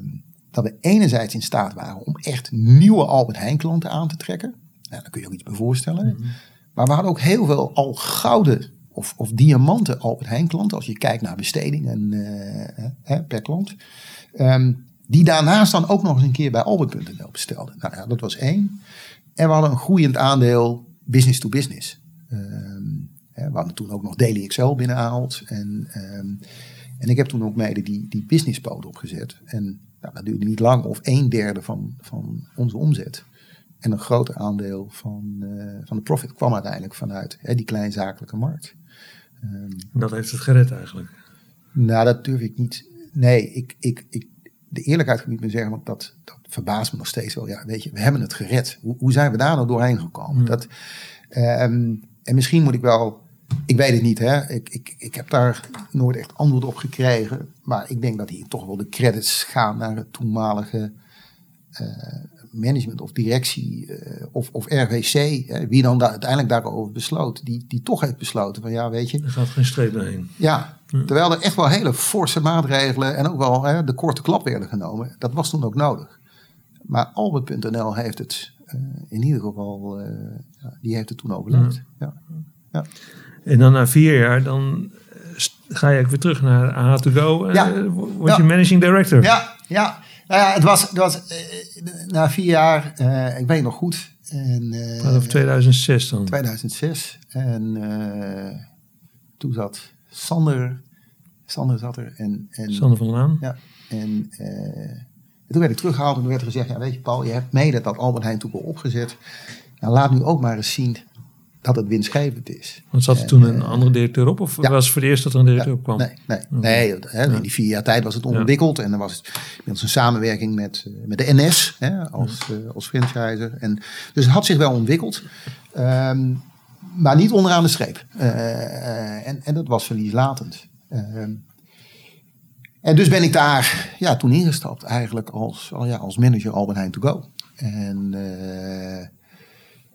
dat we enerzijds in staat waren om echt nieuwe Albert Heijn klanten aan te trekken. Nou, daar kun je ook iets bij voorstellen. Mhm. Maar we hadden ook heel veel al gouden of, of diamanten Albert Heijn klanten. Als je kijkt naar besteding en, uh, per klant. Um, die daarnaast dan ook nog eens een keer bij Albert.nl bestelden. Nou ja, dat was één. En we hadden een groeiend aandeel business to business. Um, we hadden toen ook nog Daily Excel binnengehaald. En um, en ik heb toen ook mede die, die businesspode opgezet. En nou, dat duurde niet lang, of een derde van, van onze omzet. En een groot aandeel van, uh, van de profit kwam uiteindelijk vanuit hè, die kleinzakelijke markt. Um, dat heeft het gered eigenlijk? Nou, dat durf ik niet. Nee, ik, ik, ik, de eerlijkheid kan ik niet meer zeggen, want dat, dat verbaast me nog steeds wel. Ja, weet je, we hebben het gered. Hoe, hoe zijn we daar nou doorheen gekomen? Hmm. Dat, um, en misschien moet ik wel ik weet het niet, hè. Ik, ik, ik heb daar nooit echt antwoord op gekregen. Maar ik denk dat hier toch wel de credits gaan naar het toenmalige uh, management of directie uh, of, of RWC. Hè, wie dan da uiteindelijk daarover besloot. Die, die toch heeft besloten van ja, weet je. Er gaat geen streep doorheen. Ja, ja, terwijl er echt wel hele forse maatregelen en ook wel hè, de korte klap werden genomen. Dat was toen ook nodig. Maar Albert.nl heeft het uh, in ieder geval, die heeft het toen overleefd. Ja. ja. En dan na vier jaar, dan ga je weer terug naar AH to go. Ja. word je managing director. Ja, ja. Nou ja, het was, het was na vier jaar, ik weet nog goed. En, of 2006 dan? 2006. En toen zat Sander, Sander zat er. En, en, Sander van Laan. Ja. En toen werd ik teruggehaald en toen werd er gezegd, ja weet je Paul, je hebt mede dat Albert Heijn toen al opgezet. Nou, laat nu ook maar eens zien dat het winstgevend is. Want zat er toen een andere directeur op? Of was het voor het eerst dat er een directeur op kwam? Nee, nee, nee hè, in die vier jaar tijd was het ontwikkeld. En er was inmiddels een samenwerking met, eh, met de NS hè, als, uh, als franchiser. En, dus het had zich wel ontwikkeld. Um, maar niet onderaan de streep. Uh, en, en dat was verlieslatend. Um, en dus ben ik daar ja, toen ingestapt eigenlijk als, ja, als manager Albert Heijn to go. En uh,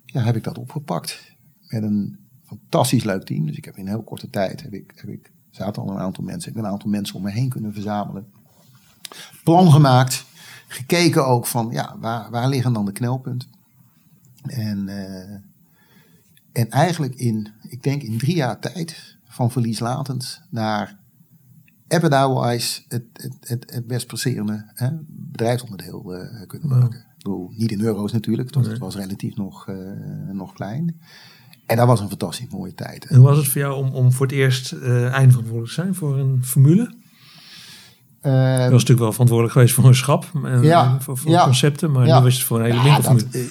ja, heb ik dat opgepakt met een fantastisch leuk team. Dus ik heb in een heel korte tijd, heb ik, heb ik, zaten al een aantal mensen, ik heb een aantal mensen om me heen kunnen verzamelen. Plan gemaakt, gekeken ook van ja, waar, waar liggen dan de knelpunten. En, uh, en eigenlijk in, ik denk in drie jaar tijd, van verlieslatend naar EBITDA-wise het, het, het, het best presserende hè, bedrijfsonderdeel uh, kunnen maken. Ik bedoel, niet in euro's natuurlijk, want het was relatief nog, uh, nog klein. En dat was een fantastisch mooie tijd. En hoe was het voor jou om, om voor het eerst uh, eindverantwoordelijk te zijn voor een formule? Uh, je was natuurlijk wel verantwoordelijk geweest voor een schap en ja, voor, voor ja, concepten, maar ja, nu was het voor een hele ja, winkelformule. Dat,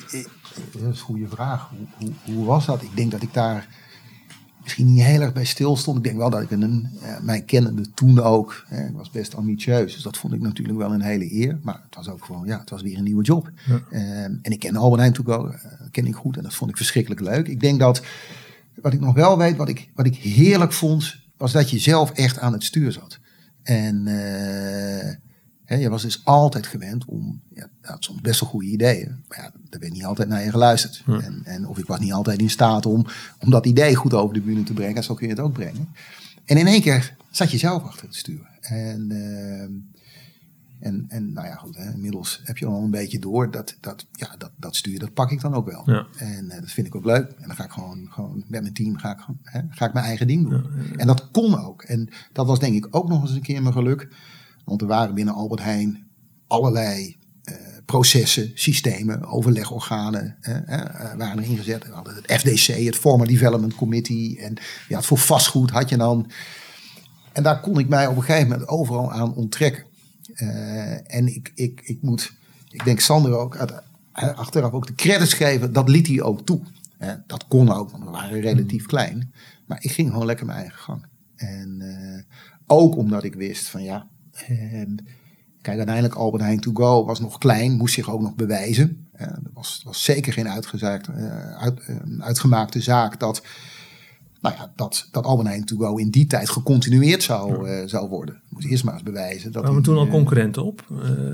dat, is een goede vraag. Hoe, hoe, hoe was dat? Ik denk dat ik daar misschien niet heel erg bij stil stond. Ik denk wel dat ik een, uh, mij kennende toen ook, hè, ik was best ambitieus. Dus dat vond ik natuurlijk wel een hele eer. Maar het was ook gewoon, ja, het was weer een nieuwe job. Ja. Uh, en ik ken Albert Heijn natuurlijk ook, uh, ken ik goed. En dat vond ik verschrikkelijk leuk. Ik denk dat, wat ik nog wel weet, wat ik, wat ik heerlijk vond, was dat je zelf echt aan het stuur zat. En eh, je was dus altijd gewend om, ja, had soms best wel goede ideeën, maar ja, daar werd niet altijd naar je geluisterd. En, en, of ik was niet altijd in staat om, om dat idee goed over de bühne te brengen, zo kun je het ook brengen. En in één keer zat je zelf achter het stuur. En, uh, en, en nou ja, goed, hè, inmiddels heb je al een beetje door dat, dat, ja, dat, dat stuur, dat pak ik dan ook wel. Ja. En uh, dat vind ik ook leuk. En dan ga ik gewoon, gewoon met mijn team ga ik, hè, ga ik mijn eigen ding doen. En dat kon ook. En dat was denk ik ook nog eens een keer mijn geluk. Want er waren binnen Albert Heijn allerlei uh, processen, systemen, overlegorganen uh, uh, waren er ingezet. We hadden het FDC, het Former Development Committee. En je had voor vastgoed had je dan. En daar kon ik mij op een gegeven moment overal aan onttrekken. en ik, ik, ik moet, ik denk Sander ook, achteraf ook de credits geven, dat liet hij ook toe. dat kon ook, want we waren relatief klein. Maar ik ging gewoon lekker mijn eigen gang. En ook omdat ik wist van ja, en kijk, uiteindelijk Albert Heijn To Go was nog klein, moest zich ook nog bewijzen. Uh, dat was, was zeker geen uitgezaakt, uh, uit, uh, uitgemaakte zaak dat, nou ja, dat, dat Albert Heijn To Go in die tijd gecontinueerd zou, ja. zou worden. Moest eerst maar eens bewijzen. Dat Kwamen toen al concurrenten op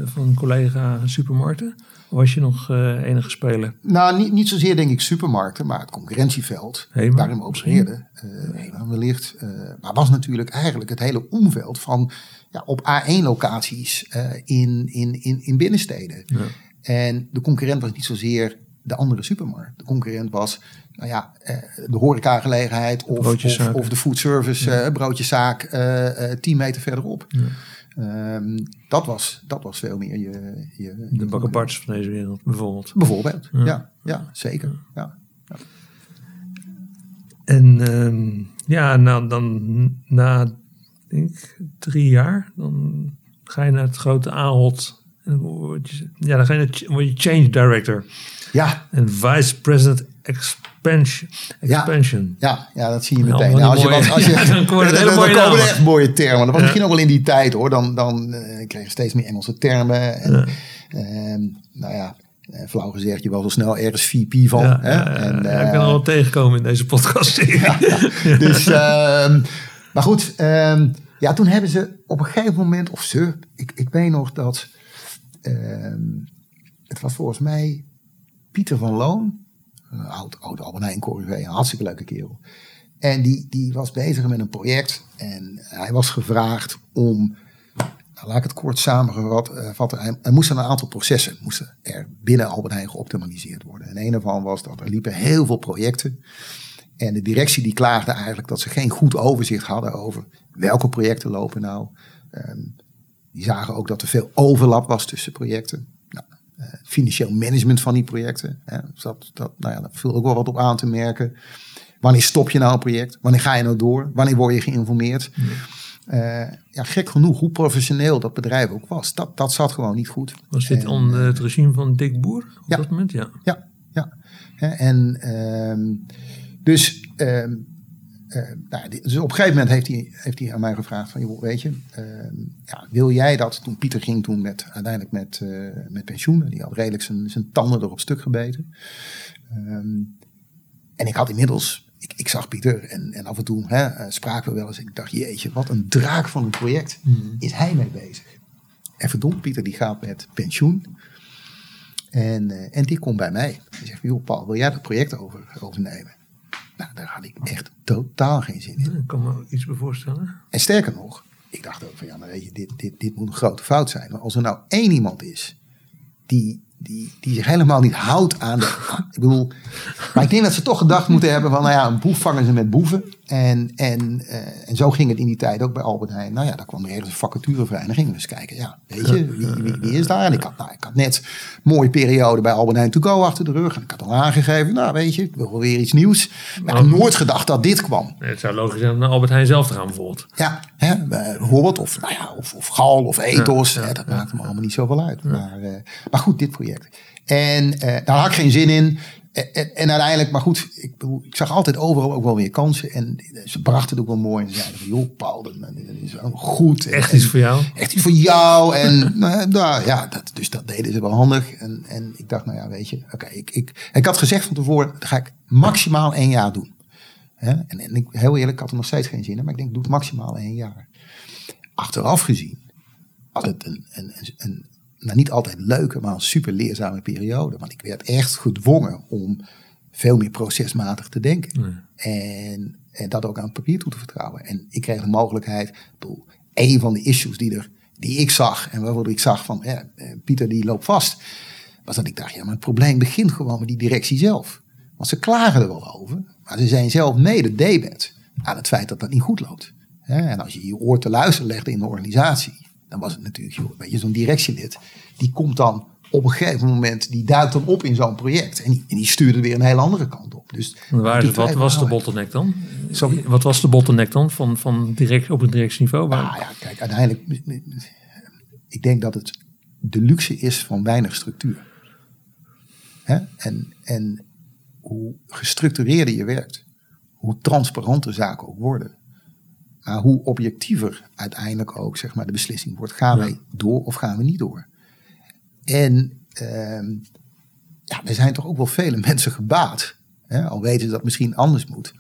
van collega supermarkten? was je nog uh, enige speler? Nou, niet, niet zozeer denk ik supermarkten, maar het concurrentieveld Hema, waarin we opereerden. Uh, wellicht. Uh, maar was natuurlijk eigenlijk het hele omveld van ja, op A1-locaties uh, in, in, in, in binnensteden. Ja. En de concurrent was niet zozeer de andere supermarkt. De concurrent was nou ja, de horecagelegenheid of, of, of, de foodservice ja. broodjeszaak tien meter verderop. Ja. Um, dat, was, dat was veel meer je... je de bakkenbarts van deze wereld, bijvoorbeeld. Bijvoorbeeld, ja, ja, ja zeker. Ja. ja. En um, ja, nou, dan na denk drie jaar, dan ga je naar het grote Ahold. En word je, ja, dan ga je, word je change director. Ja. En vice president expansion. expansion. Ja, ja, ja, dat zie je meteen. Nou, als, je, als, je, ja, dan komen er hele mooie, komen echt mooie termen. Dat was ja. misschien ook wel in die tijd hoor. Dan, dan uh, kreeg je steeds meer Engelse termen. En, ja. Uh, nou ja, uh, flauw gezegd, je was al snel ergens VP van. Ja, hè? En, uh, ik ben al wel tegengekomen in deze podcast. dus, ehm, maar goed, um, ja, toen hebben ze op een gegeven moment, of ze, ik, ik weet nog dat, um, het was volgens mij Pieter van Loon, een oud, oud Albert Corrivé, een hartstikke leuke kerel. En die, die was bezig met een project en hij was gevraagd om, nou, laat ik het kort samenvatten, hij, er moesten een aantal processen moesten er binnen Albert Heijn geoptimaliseerd worden. En een ervan was dat er liepen heel veel projecten En de directie die klaagde eigenlijk dat ze geen goed overzicht hadden over welke projecten lopen nou. Ehm, die zagen ook dat er veel overlap was tussen projecten. Nou, uh, financieel management van die projecten. Hè, dat, dat, nou ja, daar viel ook wel wat op aan te merken. Wanneer stop je nou een project? Wanneer ga je nou door? Wanneer word je geïnformeerd? Uh, ja, gek genoeg, hoe professioneel dat bedrijf ook was, dat, dat zat gewoon niet goed. Was dit onder het regime van Dick Boer op ja, dat moment? Ja, ja, ja. En uh, dus, uh, nou, dus op een gegeven moment heeft hij, heeft hij aan mij gevraagd van, joh, weet je, ehm, ja, wil jij dat? Toen Pieter ging toen met, uiteindelijk met, uh, met pensioen, die had redelijk zijn, zijn tanden erop stuk gebeten. Ehm, en ik had inmiddels ik, ik, zag Pieter en, en af en toe hè, uh, spraken we wel eens. Ik dacht, jeetje, wat een draak van een project mm. is hij mee bezig. En verdomd, Pieter die gaat met pensioen. En, uh, en die komt bij mij. Hij zegt, joh Paul, wil jij dat project over, overnemen? Nou, daar had ik echt totaal geen zin in. Ik kan me iets bij voorstellen. En sterker nog, ik dacht ook van, ja, maar weet je, dit, dit, dit moet een grote fout zijn. Maar als er nou één iemand is die die, die zich helemaal niet houdt aan de. Ik bedoel, maar ik denk dat ze toch gedacht moeten hebben van, nou ja, een boef vangen ze met boeven. En, en, uh, en zo ging het in die tijd ook bij Albert Heijn. Nou ja, daar kwam ergens een vacature vrij. En dan gingen we eens kijken, ja, weet je, wie, wie, wie is daar? En ik had, nou, ik had net een mooie periode bij Albert Heijn To Go achter de rug. En ik had al aangegeven, nou weet je, ik wil weer iets nieuws. Maar ik had nooit gedacht dat dit kwam. Het zou logisch zijn om naar Albert Heijn zelf te gaan bijvoorbeeld. Ja, hè, bijvoorbeeld. Of, nou ja, of, of Gal of Ethos. Ja, ja, hè, dat maakt me allemaal niet zoveel uit. Maar, uh, maar goed, dit project. En uh, daar had ik geen zin in. En, en, uiteindelijk, maar goed, ik, ik, zag altijd overal ook wel weer kansen. En ze brachten het ook wel mooi. En ze zeiden van, joh Paul, dat, is wel goed. Echt iets voor jou? Echt iets voor jou. En nou, ja, dat, dus dat deden ze wel handig. En, en ik dacht, nou ja, weet je, oké. Okay, ik, ik, ik had gezegd van tevoren, dat ga ik maximaal één jaar doen. En, en ik, heel eerlijk, ik had er nog steeds geen zin in. Maar ik denk, doe het maximaal één jaar. Achteraf gezien was het een, een, een, nou niet altijd leuke, maar een super leerzame periode. Want ik werd echt gedwongen om veel meer procesmatig te denken. En, en dat ook aan het papier toe te vertrouwen. En ik kreeg de mogelijkheid, bedoel, een van de issues die, er, die ik zag, en waarvoor ik zag van, ja, eh, Pieter die loopt vast, was dat ik dacht, ja, maar het probleem begint gewoon met die directie zelf. Want ze klagen er wel over, maar ze zijn zelf mede debet aan het feit dat dat niet goed loopt. En als je je oor te luisteren legt in de organisatie, dan was het natuurlijk, joh, weet je, zo'n directielid, die komt dan op een gegeven moment, die duikt dan op in zo'n project. En die, en die stuurde weer een hele andere kant op. Dus Waar, wat was de bottleneck dan? Sorry? Wat was de bottleneck dan van, van direct, op het directieniveau? Waar... Nou ja, kijk, uiteindelijk, ik denk dat het de luxe is van weinig structuur. Hè? En, en hoe gestructureerder je werkt, hoe transparanter zaken ook worden. Maar hoe objectiever uiteindelijk ook zeg maar, de beslissing wordt. Gaan wij door of gaan we niet door? En uh, ja, er zijn toch ook wel vele mensen gebaat. Hè, al weten ze dat het misschien anders moet.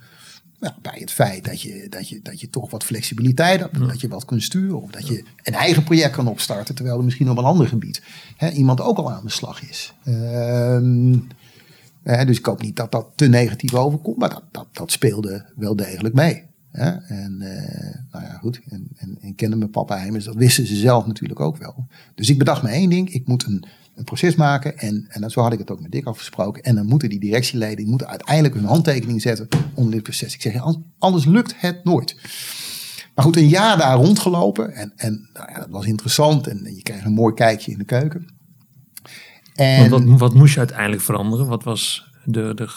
Ja, bij het feit dat je, dat, je, dat je toch wat flexibiliteit hebt. Dat je wat kunt sturen. Of dat je een eigen project kan opstarten. Terwijl er misschien op een ander gebied hè, iemand ook al aan de slag is. Uh, dus ik hoop niet dat dat te negatief overkomt. Maar dat, dat, dat speelde wel degelijk mee. Ja, en uh, nou ja, goed. En, en, en kennen mijn papa Heimers, dat wisten ze zelf natuurlijk ook wel. Dus ik bedacht me één ding. Ik moet een, een proces maken. En, en zo had ik het ook met Dick afgesproken. En dan moeten die directieleden die moeten uiteindelijk hun handtekening zetten onder dit proces. Ik zeg, anders lukt het nooit. Maar goed, een jaar daar rondgelopen. En, en nou ja, dat was interessant. En je kreeg een mooi kijkje in de keuken. En, wat, wat moest je uiteindelijk veranderen? Wat was de, de,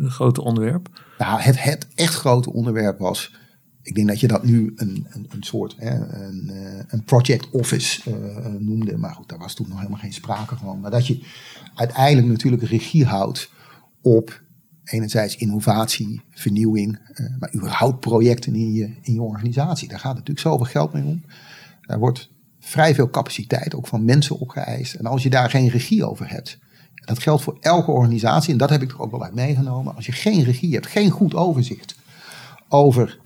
de grote onderwerp? Nou, het, het echt grote onderwerp was. Ik denk dat je dat nu een, een, een soort hè, een, eh, een project office uh, noemde. Maar goed, daar was toen nog helemaal geen sprake van. Maar dat je uiteindelijk natuurlijk regie houdt op enerzijds innovatie, vernieuwing, uh, maar überhaupt projecten in je, in je organisatie. Daar gaat natuurlijk zoveel geld mee om. Daar wordt vrij veel capaciteit ook van mensen opgeëist. En als je daar geen regie over hebt, dat geldt voor elke organisatie en dat heb ik er ook wel uit meegenomen. Als je geen regie hebt, geen goed overzicht over,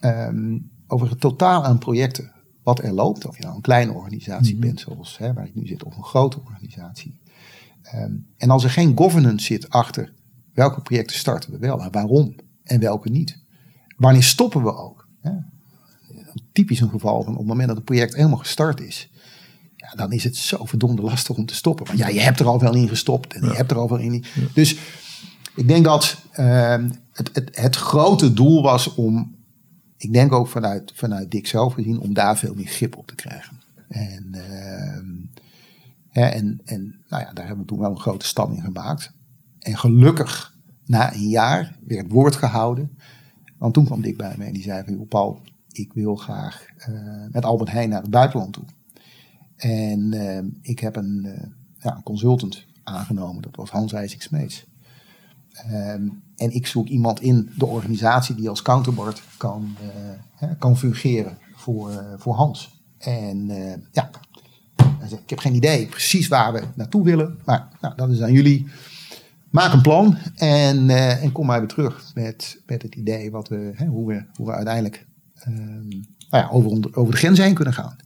um, over het totaal aan projecten wat er loopt, of je nou een kleine organisatie mhm. bent zoals hè, waar ik nu zit, of een grote organisatie. Um, en als er geen governance zit achter welke projecten starten we wel en waarom en welke niet. Wanneer stoppen we ook? Hè? Typisch een geval van op het moment dat het project helemaal gestart is, dan is het zo verdomde lastig om te stoppen. Want ja, je hebt er al wel in gestopt en je hebt er al wel in. Dus ik denk dat uh, het, het, het grote doel was om, ik denk ook vanuit, vanuit Dick zelf gezien, om daar veel meer grip op te krijgen. En, ehm, en, en nou ja, daar hebben we toen wel een grote stap in gemaakt. En gelukkig, na een jaar, werd woord gehouden. Want toen kwam Dick bij me en die zei van, Paul, ik wil graag uh, met Albert Heijn naar het buitenland toe. En uh, ik heb een, uh, ja, consultant aangenomen, dat was Hans IJsik Smeets. Um, en ik zoek iemand in de organisatie die als counterpart kan, kan fungeren voor, voor Hans. En ja, ik heb geen idee precies waar we naartoe willen, maar nou, dat is aan jullie. Maak een plan en, en kom maar weer terug met, met het idee wat we, hè, hoe, we, hoe we uiteindelijk Ehm, nou ja, over, over de grens heen kunnen gaan.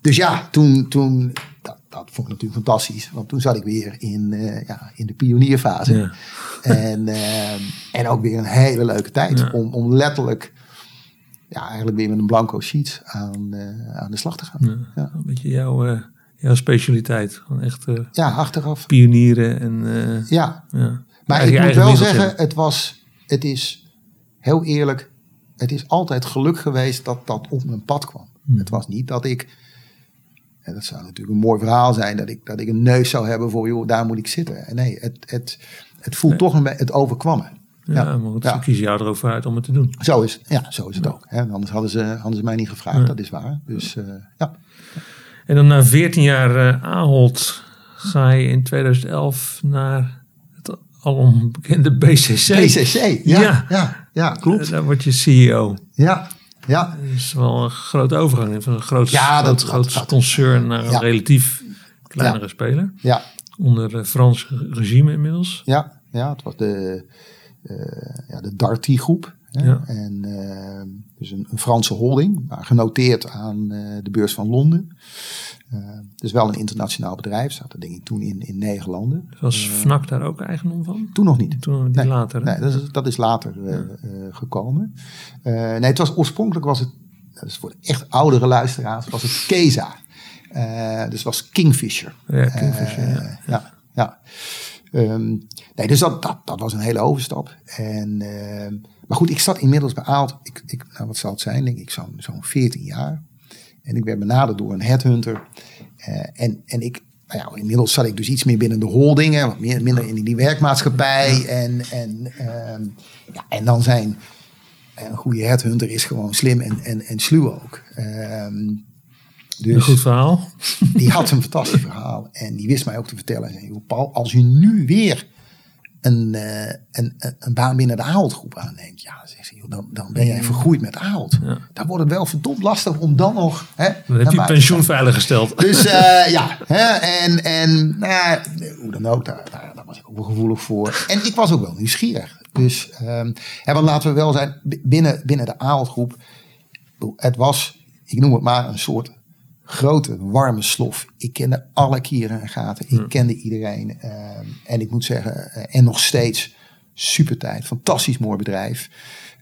Dus ja, toen, toen dat, dat vond ik natuurlijk fantastisch. Want toen zat ik weer in, uh, ja, in de pionierfase. Ja. En, uh, en ook weer een hele leuke tijd ja. om, om letterlijk ja, eigenlijk weer met een blanco sheet aan, uh, aan de slag te gaan. Ja. Een beetje jouw, jouw specialiteit. Gewoon echt ja, achteraf. pionieren. En, ja. ja. Maar ik moet wel zeggen, het, was, het is heel eerlijk het is altijd geluk geweest dat dat op mijn pad kwam. Hmm. Het was niet dat ik, en dat zou natuurlijk een mooi verhaal zijn, dat ik, dat ik een neus zou hebben voor, joh, daar moet ik zitten. Nee, het, het, het voelt toch een beetje, het overkwam me. Ja, ja, maar ja. ze kiezen jou erover uit om het te doen. Zo is, ja, zo is het ook. Hè. Anders hadden ze, hadden ze mij niet gevraagd, dat is waar. Dus uh, ja. En dan na 14 jaar uh, Ahold ga je in 2011 naar het alombekende BCC. BCC, ja. ja. Ja, klopt. Dan word je CEO. Ja, ja. Dat is wel een grote overgang van een groot, ja, dat, groot, dat, concern naar een relatief kleinere speler. Ja. Onder het Frans regime inmiddels. Ja, ja het was de, uh, ja, de Darty groep. Ja. En uh, dus een, een, Franse holding, maar genoteerd aan uh, de beurs van Londen. Uh, dus wel een internationaal bedrijf, zat er denk ik toen in, in negen landen. Was uh, FNAC daar ook eigendom van? Toen nog niet. Toen nee, later. Nee, dat is, dat is later uh, gekomen. nee, het was oorspronkelijk was het, dat is voor de echt oudere luisteraars, was het Keza. dus was Kingfisher. Ja, Kingfisher, ja. ja, ja. Um, nee, dus dat, dat, dat was een hele overstap. En, ehm, maar goed, ik zat inmiddels bij Aalt, ik, ik, nou wat zal het zijn, denk ik, zo'n zo'n 14 jaar. En ik werd benaderd door een headhunter. Uh, en, en ik, nou ja, inmiddels zat ik dus iets meer binnen de holdingen, wat meer, minder in die werkmaatschappij. En, en, uh, ja, en dan zijn een goede headhunter is gewoon slim en, en, en sluw ook. Uh, dus een goed verhaal. Die had een fantastisch verhaal. En die wist mij ook te vertellen. Zei, Paul, als u nu weer een, uh, een, een, baan binnen de Ahold aanneemt. Ja, dan, dan ben jij vergroeid met Ahold. Ja. Dan wordt het wel verdomd lastig om dan nog... Hè, dan heb je pensioen veiliggend Dus uh, ja, hè, en, en nou, hoe dan ook, daar, daar, daar, was ik ook wel gevoelig voor. En ik was ook wel nieuwsgierig. Dus um, hè, want laten we wel zijn, binnen, binnen de Ahold het was, ik noem het maar, een soort grote, warme slof. Ik kende alle kieren en gaten. Ik kende iedereen. Uh, en ik moet zeggen, uh, en nog steeds super tijd. Fantastisch mooi bedrijf.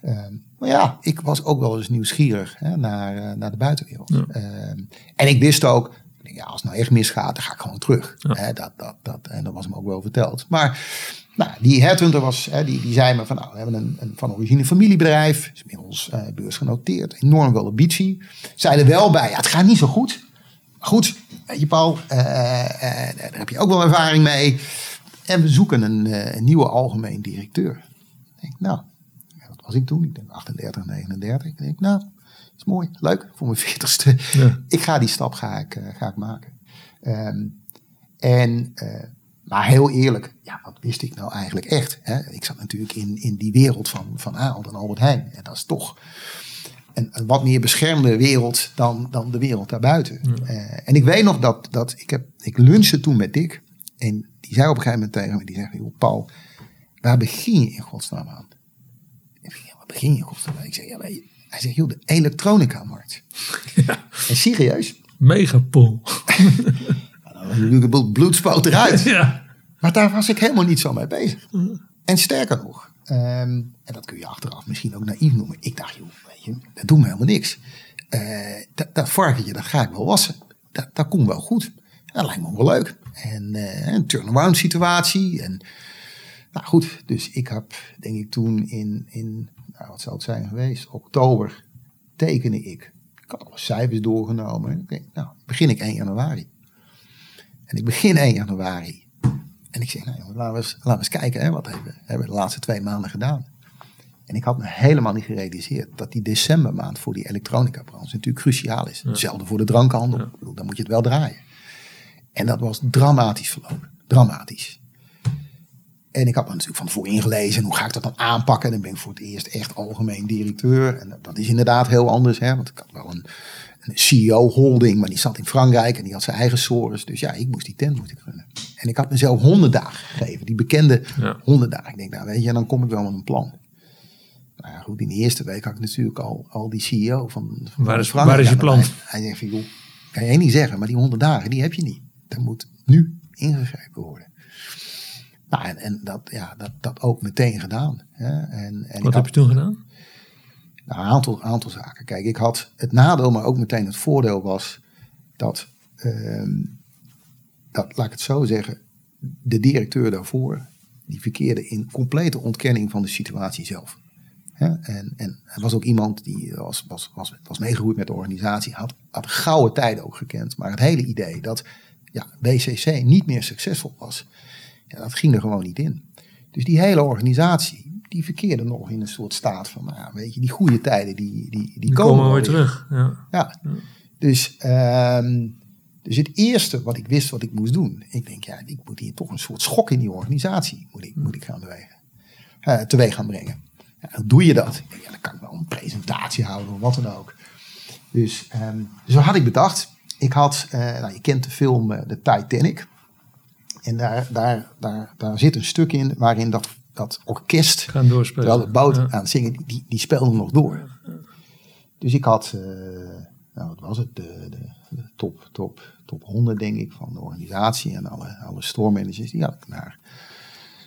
Uh, maar ja, ik was ook wel eens nieuwsgierig hè, naar, uh, naar de buitenwereld. Ja. Ehm, en ik wist ook, ja, als het nou echt misgaat, dan ga ik gewoon terug. Ja. Hè, dat, dat, dat, en dat was me ook wel verteld. Maar nou, die headhunter was, hè, die, die zei me van, nou, we hebben een, een van origine familiebedrijf, is inmiddels uh, beursgenoteerd, enorm wel ambitie. Zei er wel bij, ja, het gaat niet zo goed. Maar goed, weet je Paul, uh, uh, daar heb je ook wel ervaring mee. En we zoeken een, een nieuwe algemeen directeur. Ik denk, nou, wat was ik toen? Ik denk 38, 39. Ik denk, nou, is mooi, leuk voor mijn 40ste. Ja. Ik ga die stap ga ik, ga ik maken. Um, en maar heel eerlijk, ja, wat wist ik nou eigenlijk echt? Hè? Ik zat natuurlijk in, in die wereld van, van Ahold en Albert Heijn. En dat is toch een, een wat meer beschermde wereld dan, dan de wereld daarbuiten. Uh, en ik weet nog dat, dat ik, heb, ik lunchte toen met Dick. En die zei op een gegeven moment tegen me, die zei, joh, Paul, waar begin je in godsnaam aan? Ik zei, ja, waar begin je in godsnaam aan? Ik zeg, ja, hij zegt, joh, de elektronica-markt. Ja. En serieus? Megapol. bloedspoot eruit. ja. Maar daar was ik helemaal niet zo mee bezig. En sterker nog, um, en dat kun je achteraf misschien ook naïef noemen. Ik dacht, joh, weet je, dat doet me helemaal niks. Uh, dat, dat varkentje, dat ga ik wel wassen. Dat, dat komt wel goed. Dat lijkt me wel leuk. En uh, een turnaround situatie. En Nou goed, dus ik heb denk ik toen in, in nou, wat zou het zijn geweest, oktober tekende ik. Ik had alle cijfers doorgenomen. Ik denk, nou, begin ik 1 januari. En ik begin 1 januari. En ik zeg, nou, laten, we eens, laten we eens kijken, hè, wat hebben, hebben we de laatste twee maanden gedaan. En ik had me helemaal niet gerealiseerd dat die decembermaand voor die elektronica branche natuurlijk cruciaal is. Hetzelfde voor de drankhandel. Ja. Dan moet je het wel draaien. En dat was dramatisch verlopen. Dramatisch. En ik had me natuurlijk van tevoren ingelezen. Hoe ga ik dat dan aanpakken? En dan ben ik voor het eerst echt algemeen directeur. En dat is inderdaad heel anders. Hè? Want ik had wel een, een CEO-holding, maar die zat in Frankrijk en die had zijn eigen sores. Dus ja, ik moest die tent moeten runnen. En ik had mezelf honderd dagen gegeven. Die bekende honderd dagen. Ik denk, nou weet je, dan kom ik wel met een plan. Nou ja, goed, in de eerste week had ik natuurlijk al, al die CEO van, van waar, is, waar is je plan? Hij, zegt van, joh, kan je niet zeggen, maar die honderd dagen, die heb je niet. Dat moet nu ingegrepen worden. Nou, en, en dat, ja, dat, dat ook meteen gedaan. Hè. En, en Wat heb je toen gedaan? Nou, een aantal, aantal zaken. Kijk, ik had het nadeel, maar ook meteen het voordeel was dat, ehm, dat laat ik het zo zeggen, de directeur daarvoor, die verkeerde in complete ontkenning van de situatie zelf. En, en er was ook iemand die was, was, was, was meegegroeid met de organisatie, had, had gouden tijden ook gekend. Maar het hele idee dat ja, BCC niet meer succesvol was, ja, dat ging er gewoon niet in. Dus die hele organisatie, die verkeerde nog in een soort staat van, nou, weet je, die goede tijden, die, die, die, komen, komen weer terug. Ja. ja. Dus, um, dus het eerste wat ik wist wat ik moest doen, ik denk, ja, ik moet hier toch een soort schok in die organisatie moet ik, moet ik gaan bewegen, uh, teweeg gaan brengen. Ja, hoe doe je dat? Ik denk, ja, dan kan ik wel een presentatie houden of wat dan ook. Dus um, zo had ik bedacht. Ik had, uh, nou, je kent de film uh, The Titanic. En daar, daar, daar, daar zit een stuk in waarin dat, dat orkest, Gaan doorspelen. terwijl boot ja. aan het zingen, die, die speelde nog door. Dus ik had, uh, nou wat was het, de, de, de, top, top, top 100 denk ik van de organisatie en alle, alle store managers, die had ik naar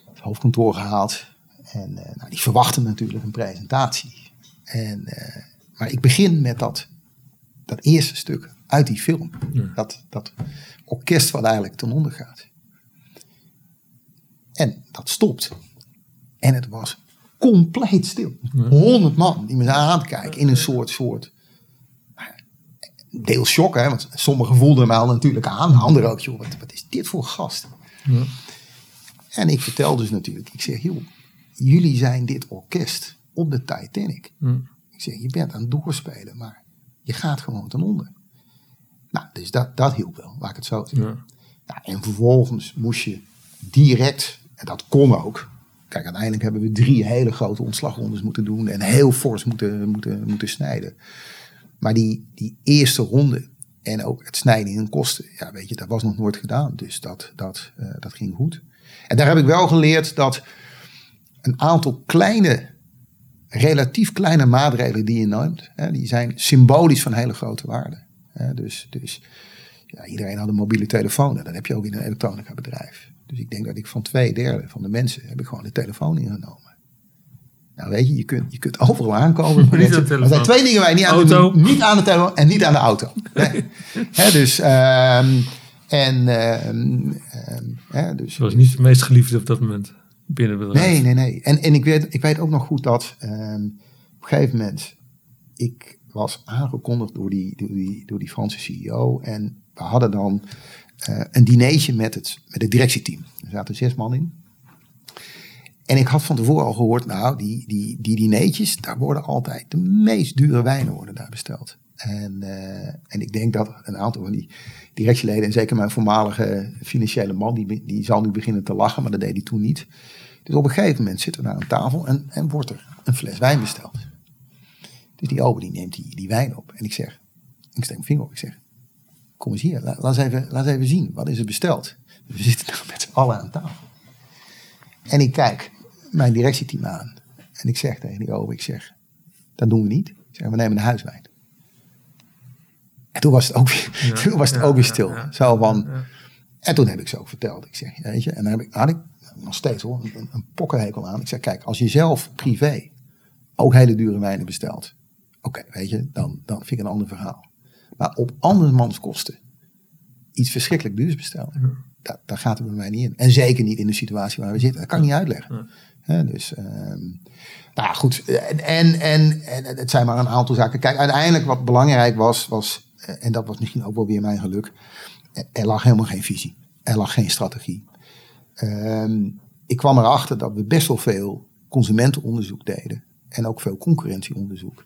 het hoofdkantoor gehaald. En uh, nou, die verwachten natuurlijk een presentatie. En, uh, maar ik begin met dat, dat eerste stuk uit die film. Ja. Dat, dat orkest wat eigenlijk ten onder gaat. En dat stopt. En het was compleet stil. Honderd man die me zaten aan te kijken in een soort, soort deels shock. Hè, want sommigen voelden mij al natuurlijk aan. Anderen ook, joh, wat, wat is dit voor gast? Ja. En ik vertel dus natuurlijk, ik zeg, joh, jullie zijn dit orkest op de Titanic. Ja. Ik zeg, je bent aan het doorspelen, maar je gaat gewoon ten onder. Nou, dus dat, dat hielp wel, laat ik het zo zeggen. Ja. Nou, en vervolgens moest je direct, en dat kon ook. Kijk, uiteindelijk hebben we drie hele grote ontslagrondes moeten doen en heel fors moeten, moeten, moeten snijden. Maar die, die eerste ronde en ook het snijden in kosten, ja, weet je, dat was nog nooit gedaan. Dus dat, dat, uh, dat ging goed. En daar heb ik wel geleerd dat een aantal kleine, relatief kleine maatregelen die je neemt, hè, die zijn symbolisch van hele grote waarde. Hè, dus dus ja, iedereen had een mobiele telefoon en dat heb je ook in een elektronica bedrijf. Dus ik denk dat ik van twee derde van de mensen heb ik gewoon de telefoon ingenomen. Nou weet je, je kunt, je kunt overal aankomen. Maar niet er zijn twee dingen je niet aan, auto. De, niet aan de telefoon en niet aan de auto. Nee. He, dus, um, en, um, um, dus, Het was niet het meest geliefde op dat moment binnen het bedrijf. Nee, nee, nee. En, en ik, weet, ik weet ook nog goed dat op een gegeven moment, ik was aangekondigd door die, door die, door die Franse CEO. En we hadden dan uh, een dinertje met het, met het directieteam. Er zaten zes man in. En ik had van tevoren al gehoord, nou, die, die, die dineetjes, daar worden altijd de meest dure wijnen worden daar besteld. En, uh, en ik denk dat een aantal van die directieleden, en zeker mijn voormalige financiële man, die, die zal nu beginnen te lachen, maar dat deed hij toen niet. Dus op een gegeven moment zitten we naar een tafel en, en wordt er een fles wijn besteld. Dus die ober die neemt die, die wijn op. En ik zeg, ik steek mijn vinger op, ik zeg, kom eens hier, laat, laat, eens even, laat eens even zien, wat is er besteld? We zitten nou met z'n allen aan tafel. En ik kijk mijn directieteam aan. En ik zeg tegen die ober, ik zeg, dat doen we niet. Ik zeg, we nemen de huiswijn. En toen was het ook weer, ja, toen was het ja, ook weer stil. Ja, Zo van, En toen heb ik ze ook verteld. Ik zeg, weet je, en dan heb ik, had ik nog steeds hoor, een, een pokkenhekel aan. Ik zeg, kijk, als je zelf privé ook hele dure wijnen bestelt. Oké, okay, weet je, dan, dan vind ik een ander verhaal. Maar op andermans kosten iets verschrikkelijk duurs bestellen. dat, daar gaat het bij mij niet in. En zeker niet in de situatie waar we zitten. Dat kan ik niet uitleggen. dus, ehm, nou goed. En, en, en, en, het zijn maar een aantal zaken. Kijk, uiteindelijk wat belangrijk was, was en dat was misschien ook wel weer mijn geluk, er lag helemaal geen visie. Er lag geen strategie. Ehm, ik kwam erachter dat we best wel veel consumentenonderzoek deden. En ook veel concurrentieonderzoek.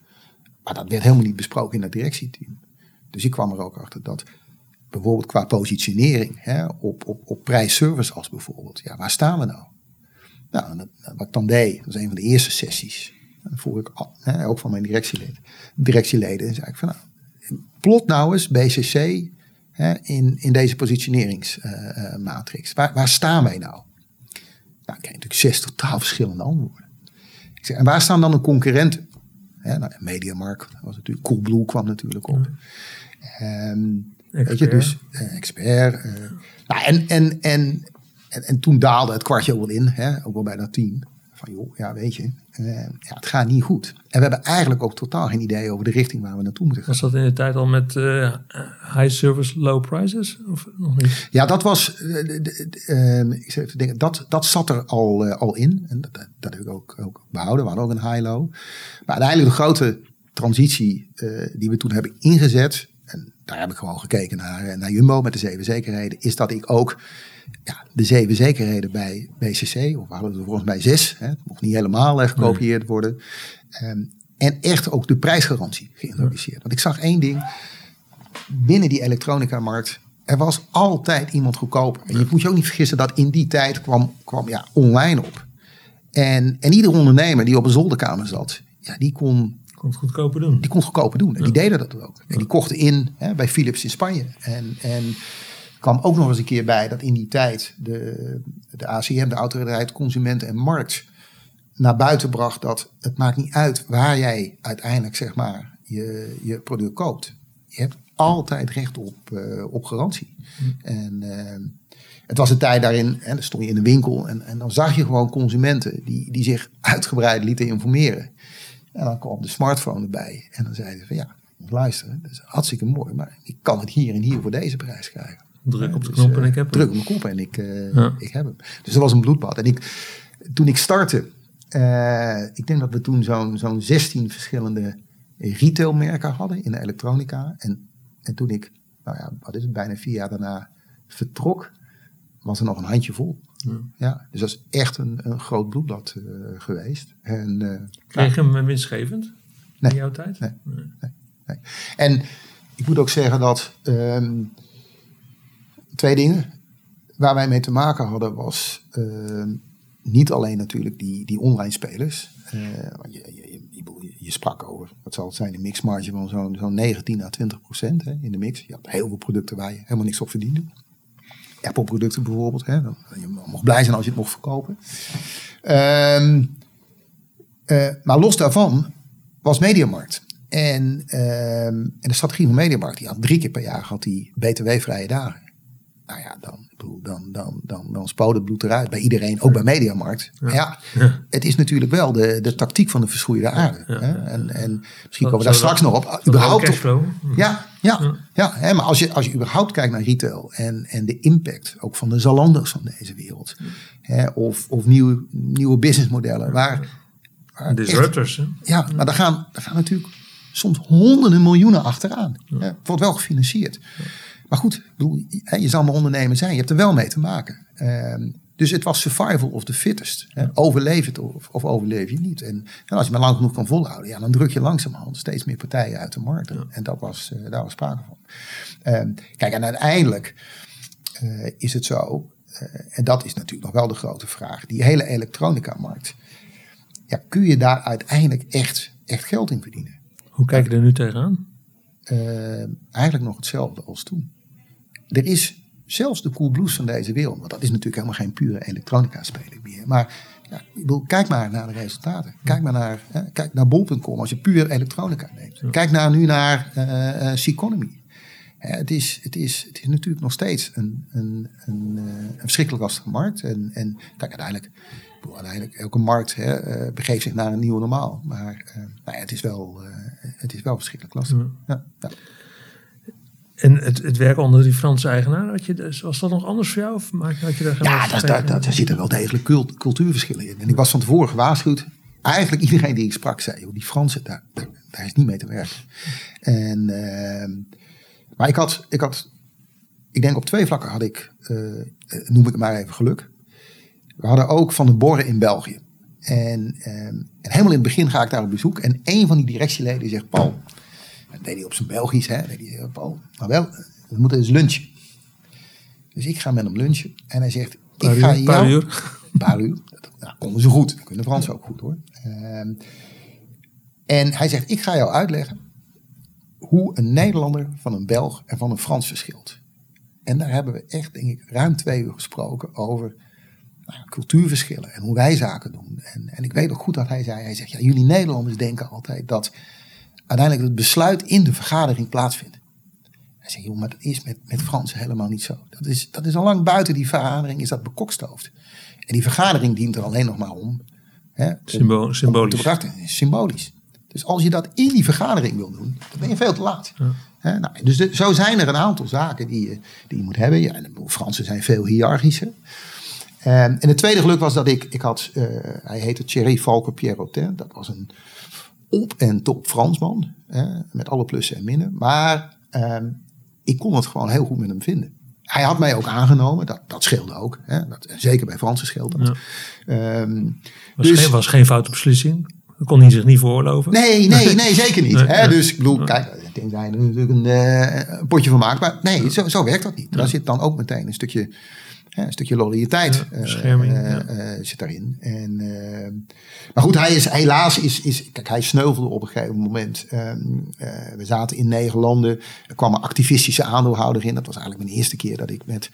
Maar dat werd helemaal niet besproken in het directieteam. Dus ik kwam er ook achter dat bijvoorbeeld qua positionering hè, op, op, op prijs-service als bijvoorbeeld. Ja, waar staan we nou? Nou, dat, wat ik dan deed, dat was een van de eerste sessies. Dan vroeg ik hè, ook van mijn directieleden. Directieleden en zei ik van nou, plot nou eens BCC hè, in, in deze positioneringsmatrix. waar, waar staan wij nou? Nou, ik kreeg natuurlijk zes totaal verschillende antwoorden. Ik zeg, en waar staan dan de concurrenten? Ja, nou, Mediamarkt was natuurlijk, Coolblue kwam natuurlijk op. Um, weet je, dus uh, expert. Uh, nou, en, en, en, en, en, toen daalde het kwartje ook wel in, hè, ook wel bij dat team. Van joh, ja weet je, uh, ja, het gaat niet goed. En we hebben eigenlijk ook totaal geen idee over de richting waar we naartoe moeten gaan. Was dat in de tijd al met high service, low prices? Of nog niet? Ja, dat was, ehm, ik zeg even denken, dat, dat zat er al, al in. En dat, dat heb ik ook, ook behouden. We hadden ook een high-low. Maar uiteindelijk de grote transitie die we toen hebben ingezet daar heb ik gewoon gekeken naar, naar Jumbo met de zeven zekerheden, is dat ik ook ja, de zeven zekerheden bij BCC, of we hadden het volgens mij zes, hè, het mocht niet helemaal uh, gekopieerd worden. Um, en echt ook de prijsgarantie geïntroduceerd. Want ik zag één ding, binnen die elektronica-markt, er was altijd iemand goedkoper. En je moet je ook niet vergissen dat in die tijd kwam, kwam ja, online op. En, en ieder ondernemer die op een zolderkamer zat, ja, die kon kon het goedkoper doen. Die kon het goedkoper doen. En die deden dat ook. En die kochten in hè, bij Philips in Spanje. En, en kwam ook nog eens een keer bij dat in die tijd de, de ACM, de Autoriteit Consumenten en Markt, naar buiten bracht dat het maakt niet uit waar jij uiteindelijk zeg maar je, je product koopt. Je hebt altijd recht op, uh, op garantie. En uh, het was een tijd daarin, hè, dan stond je in de winkel en, en dan zag je gewoon consumenten die, die zich uitgebreid lieten informeren. En dan kwam de smartphone erbij. En dan zeiden ze van ja, luisteren, dat is hartstikke mooi. Maar ik kan het hier en hier voor deze prijs krijgen. Druk op de dus, knop en ik heb hem. Druk op de knop en ik, uh, ik heb hem. Dus dat was een bloedbad. En ik, toen ik startte, uh, ik denk dat we toen zo'n zo'n 16 verschillende retailmerken hadden in de elektronica. En, en toen ik, nou ja, wat is het, bijna vier jaar daarna vertrok, was er nog een handje vol. Ja. dus dat is echt een, een groot bloedblad uh, geweest. En, uh, Kreeg je hem winstgevend nee, in jouw tijd? Nee, nee. nee, En ik moet ook zeggen dat um, twee dingen waar wij mee te maken hadden was uh, niet alleen natuurlijk die, die online spelers. Je, je, je, je, sprak over, wat zal het zijn, een mixmarge van zo'n zo'n 19 à 20 procent hè, in de mix. Je had heel veel producten waar je helemaal niks op verdiende. Apple producten bijvoorbeeld. Hè. Je mag blij zijn als je het mocht verkopen. Um, uh, maar los daarvan was Mediamarkt. En, um, en de strategie van Mediamarkt, die had drie keer per jaar had die btw-vrije dagen. Nou ja, dan, dan, dan, dan, dan spoot het bloed eruit bij iedereen, ook bij Mediamarkt. Ja. ja, het is natuurlijk wel de, de tactiek van de verschroeide aarde. Hè? En, en misschien komen we daar straks nog op. Überhaupt op, ja, ja, ja. hè, maar als je, als je überhaupt kijkt naar retail en, en de impact ook van de Zalando's van deze wereld. Hè, of of nieuwe, nieuwe businessmodellen. Waar, waar Disruptors. Echt, ja, maar daar gaan, daar gaan natuurlijk soms honderden miljoenen achteraan. Hè, wordt wel gefinancierd. Maar goed, bedoel, je zal maar ondernemer zijn. Je hebt er wel mee te maken. Ehm, dus het was survival of the fittest. Hè? Overleef het of, of, overleef je niet. En, en, als je maar lang genoeg kan volhouden, ja, dan druk je langzamerhand steeds meer partijen uit de markt. En dat was, uh, daar was sprake van. Um, kijk, en uiteindelijk uh, is het zo, uh, en dat is natuurlijk nog wel de grote vraag, die hele elektronica-markt. Ja, kun je daar uiteindelijk echt, echt geld in verdienen? Hoe kijk je er nu tegenaan? eigenlijk nog hetzelfde als toen. Er is zelfs de Coolblues van deze wereld, want dat is natuurlijk helemaal geen pure elektronica speler meer. Maar ja, kijk maar naar de resultaten. Kijk maar naar, hè, kijk naar bol.com als je puur elektronica neemt. Kijk naar, nu naar uh, het, is, het, is, het is natuurlijk nog steeds een, een, een, een verschrikkelijk lastige markt. En, en kijk, uiteindelijk, uiteindelijk elke markt hè, begeeft zich naar een nieuwe normaal. Maar nou ja, het, is wel, het is wel verschrikkelijk lastig. Ja. ja. En het, het werk onder die Franse eigenaar, had je, was dat nog anders voor jou? Of had je daar ja, dat, dat, dat, daar zitten wel degelijk cultuurverschillen in. En ik was van tevoren gewaarschuwd. Eigenlijk iedereen die ik sprak zei, die Fransen, daar, daar, is niet mee te werken. En, uh, maar ik had, ik had, ik denk op twee vlakken had ik, uh, noem ik het maar even geluk. We hadden ook Van de Borren in België. En, uh, en helemaal in het begin ga ik daar op bezoek. En een van die directieleden zegt, Paul, dat deed hij op zijn Belgisch, hè. Deed hij, Paul, maar wel, we moeten eens lunchen. Dus ik ga met hem lunchen. En hij zegt, ik ga jou... Paar uur? Paar uur. Nou, konden ze goed. Dat kunnen Frans ook goed hoor. Ehm, en hij zegt, ik ga jou uitleggen hoe een Nederlander van een Belg en van een Frans verschilt. En daar hebben we echt, denk ik, ruim twee uur gesproken over nou, cultuurverschillen en hoe wij zaken doen. En, en ik weet ook goed dat hij zei, hij zegt, ja, jullie Nederlanders denken altijd dat uiteindelijk het besluit in de vergadering plaatsvindt. Hij zei, joh, maar dat is met, met Frans helemaal niet zo. Dat is, dat is al lang buiten die vergadering, is dat bekokstoofd. En die vergadering dient er alleen nog maar om. Hè, symbolisch. Om symbolisch. Dus als je dat in die vergadering wil doen, dan ben je veel te laat. Ja. nou, dus zo zijn er een aantal zaken die je, die je moet hebben. Ja, en de Fransen zijn veel hiërarchischer. En, en het tweede geluk was dat ik, ik had, uh, hij heette Thierry Falco Pierrotin. Dat was een op- en top Fransman. Hè, met alle plussen en minnen. Maar uh, ik kon het gewoon heel goed met hem vinden. Hij had mij ook aangenomen, dat, dat scheelde ook. Hè, dat, zeker bij Fransen scheelde dat. Ja. Um, was, dus, geen, was geen foute beslissing? Dat kon hij zich niet veroorloven? Nee, nee, nee, zeker niet. Nee, hè? Dus ik bedoel, kijk, ik denk dat hij er natuurlijk een, uh, een potje van maakt. Maar nee, zo, zo werkt dat niet. Daar zit dan ook meteen een stukje een stukje loyaliteit ja, uh, uh, zit daarin. En, maar goed, hij is helaas, is, is, kijk, hij sneuvelde op een gegeven moment. Ehm, we zaten in negen landen. Er kwam een activistische aandeelhouder in. Dat was eigenlijk mijn eerste keer dat ik met.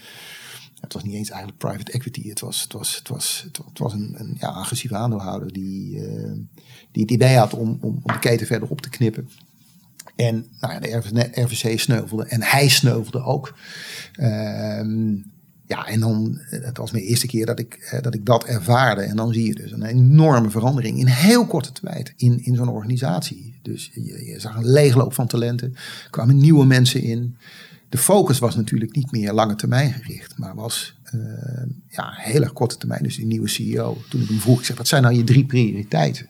Het was niet eens eigenlijk private equity. Het was, het was, het was, het was een, een ja, agressieve aandeelhouder die, die het idee had om, om, om de keten verder op te knippen. En nou ja, de RVC sneuvelde en hij sneuvelde ook. Ehm, ja, en dan, het was mijn eerste keer dat ik, dat ik dat ervaarde. En dan zie je dus een enorme verandering in heel korte tijd in, in zo'n organisatie. Dus je, zag een leegloop van talenten, kwamen nieuwe mensen in. De focus was natuurlijk niet meer lange termijn gericht, maar was uh, ja, heel erg korte termijn. Dus die nieuwe CEO, toen ik hem vroeg, ik zeg, wat zijn nou je drie prioriteiten?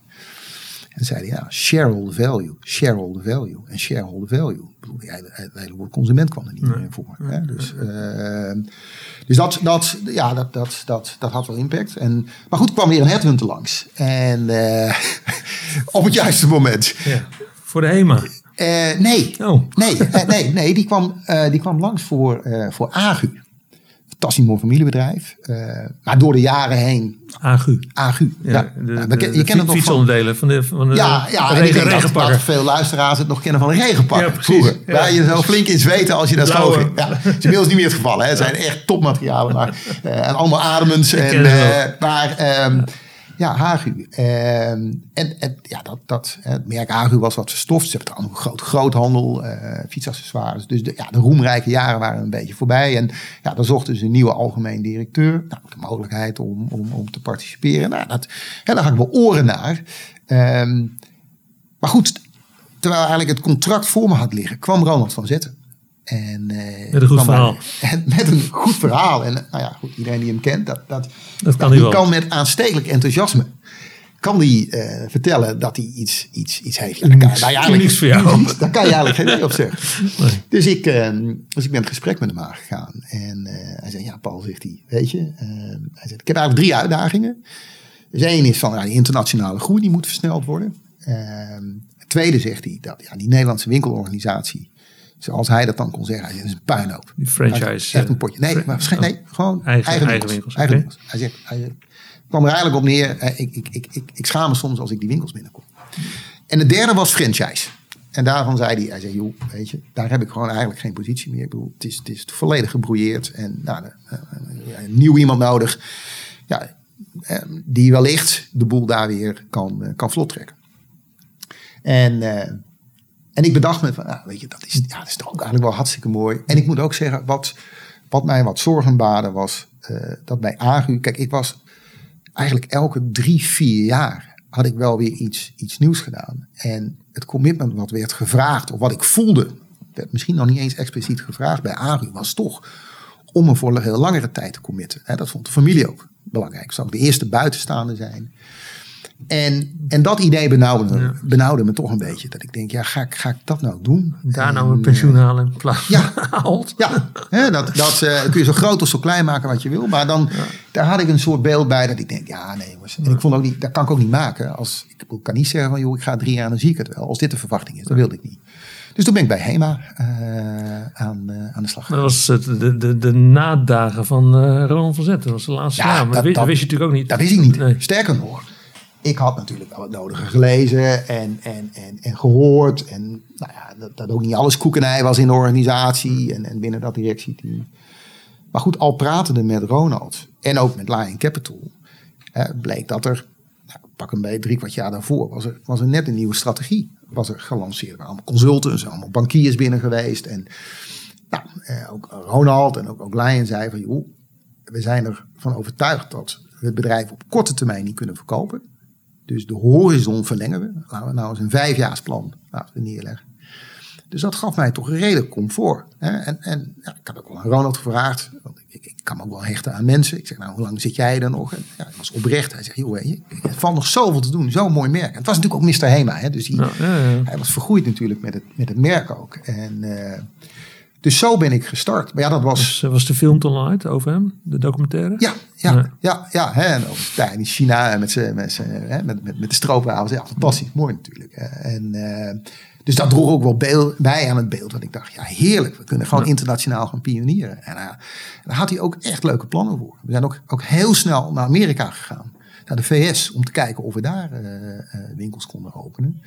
En zei hij, ja, shareholder value, shareholder value en shareholder value. Ik bedoel, het hele woord consument kwam er niet meer voor. Hè? Dus, uh, dus dat, dat, ja, dat, dat, dat, dat had wel impact. En, maar goed, kwam weer een headhunter langs. En uh, op het juiste moment. Ja, voor de HEMA? Uh, nee, oh. nee, nee, nee, die kwam, die kwam langs voor, voor AGU fantastisch mooi familiebedrijf. Uh, maar door de jaren heen. Agu. Agu. Ja, ja. De, de, de, je kent het nog fietsonderdelen van de, van de ja, ja. Dat, veel luisteraars het nog kennen van een regenpakker. Ja, Waar je zo flink in zweten als je dat schoon ging. Ja, het is inmiddels niet meer het geval. Hè. Het zijn echt topmaterialen. Maar, uh, en allemaal ademens. En, maar... Um, ja, Hagu. Ehm, en, en ja, dat, dat, het merk Hagu was wat verstoft. Ze hebben een groot groothandel, uh, fietsaccessoires. Dus de, ja, de roemrijke jaren waren een beetje voorbij. En ja, dan zochten ze een nieuwe algemeen directeur. Nou, de mogelijkheid om, om, om te participeren. Nou, dat, daar had ik wel oren naar. Um, maar goed, terwijl eigenlijk het contract voor me had liggen, kwam Ronald van Zetten. En, uh, met een goed verhaal. met een goed verhaal. En nou ja, goed, iedereen die hem kent, dat, dat, dat kan, die wel. kan met aanstekelijk enthousiasme kan die uh, vertellen dat hij iets, iets, iets heeft. Ja, daar, kan, nou, ja, niks voor jou. Daar kan je eigenlijk geen nee op zeggen. Nee. Dus, ik, uh, dus ik ben het gesprek met hem aangegaan. En uh, hij zei, ja Paul, zegt hij, weet je. hij zegt, ik heb eigenlijk drie uitdagingen. Dus één is van ja, die internationale groei, die moet versneld worden. Ehm, het tweede zegt hij, dat ja, die Nederlandse winkelorganisatie Zoals hij dat dan kon zeggen. Hij zegt, is een puinhoop. Die franchise. Echt een potje. Nee, maar nee gewoon eigen, eigen, winkels. winkels. Eigen okay. winkels. Hij zegt, hij kwam er eigenlijk op neer. Eh, ik, ik, ik, ik, ik schaam me soms als ik die winkels binnenkom. En de derde was franchise. En daarvan zei hij, hij zei, joh, weet je, daar heb ik gewoon eigenlijk geen positie meer. Ik bedoel, het is, het is volledig gebrouilleerd. En nou, uh, nieuw iemand nodig. Ja, die wellicht de boel daar weer kan, kan vlot trekken. En en ik bedacht me van, weet je, dat is, ja, dat is toch ook eigenlijk wel hartstikke mooi. En ik moet ook zeggen, wat, wat mij wat zorgen baden was, uh, dat bij AGU, kijk, ik was eigenlijk elke drie, vier jaar had ik wel weer iets, iets nieuws gedaan. En het commitment wat werd gevraagd, of wat ik voelde, werd misschien nog niet eens expliciet gevraagd bij ARU, was toch om er voor een heel langere tijd te committen. dat vond de familie ook belangrijk. Zou ook de eerste buitenstaande zijn. En, en dat idee benauwde, me, benauwde me toch een beetje. Dat ik denk, ja, ga ik, ga ik dat nou doen? Daar nou een pensioen eh, halen in plaats ja, Ja, hè, dat, dat uh, kun je zo groot of zo klein maken wat je wil. Maar dan, daar had ik een soort beeld bij dat ik denk, ja, nee jongens. En ik vond ook niet, dat kan ik ook niet maken. Als, ik kan niet zeggen van, joh, ik ga drie jaar en dan zie ik het wel. Als dit de verwachting is, dat wilde ik niet. Dus toen ben ik bij HEMA uh, aan, uh, aan de slag gegaan. Dat was het, de, de, de nadagen van Ronald van Zetten. Dat was de laatste ja, jaar. Maar dat, dat, wist je natuurlijk ook niet. Dat wist ik niet. Nee. Sterker nog, ik had natuurlijk wel het nodige gelezen en, en, en, en gehoord. En nou ja, dat, dat ook niet alles koekenij was in de organisatie en, en binnen dat directieteam. Maar goed, al pratende met Ronald en ook met Lion Capital, bleek dat er, nou, pak een beetje drie kwart jaar daarvoor, was er, was er net een nieuwe strategie was er gelanceerd. Er waren allemaal consultants, allemaal bankiers binnen geweest. En nou, eh, ook Ronald en ook, ook Lion zei van, joh, we zijn ervan overtuigd dat we het bedrijf op korte termijn niet kunnen verkopen. Dus de horizon verlengen we. Laten we nou eens een vijfjaarsplan laten we neerleggen. Dus dat gaf mij toch redelijk comfort. Hè? En, en ja, ik had ook wel aan Ronald gevraagd. Want ik, ik, kan me ook wel hechten aan mensen. Ik zeg, nou, hoe lang zit jij er nog? En, ja, hij was oprecht. Hij zegt, joh, je, het valt nog zoveel te doen. Zo'n mooi merk. En het was natuurlijk ook Mr. Hema. Hè? Dus hij, hij was vergroeid natuurlijk met het, met het merk ook. En... Uh, dus zo ben ik gestart. Maar ja, dat was. Was, was de film toen uit over hem, de documentaire? Ja, ja, ja, ja. ja hè, en over in China met, met, met, met, met de stroopwafels. Ja, fantastisch, mooi natuurlijk. En, uh, dus dat droeg ook wel bij aan het beeld. Want ik dacht, ja heerlijk, we kunnen gewoon internationaal gaan pionieren. En uh, daar had hij ook echt leuke plannen voor. We zijn ook, ook heel snel naar Amerika gegaan. Naar de VS, om te kijken of we daar uh, winkels konden openen.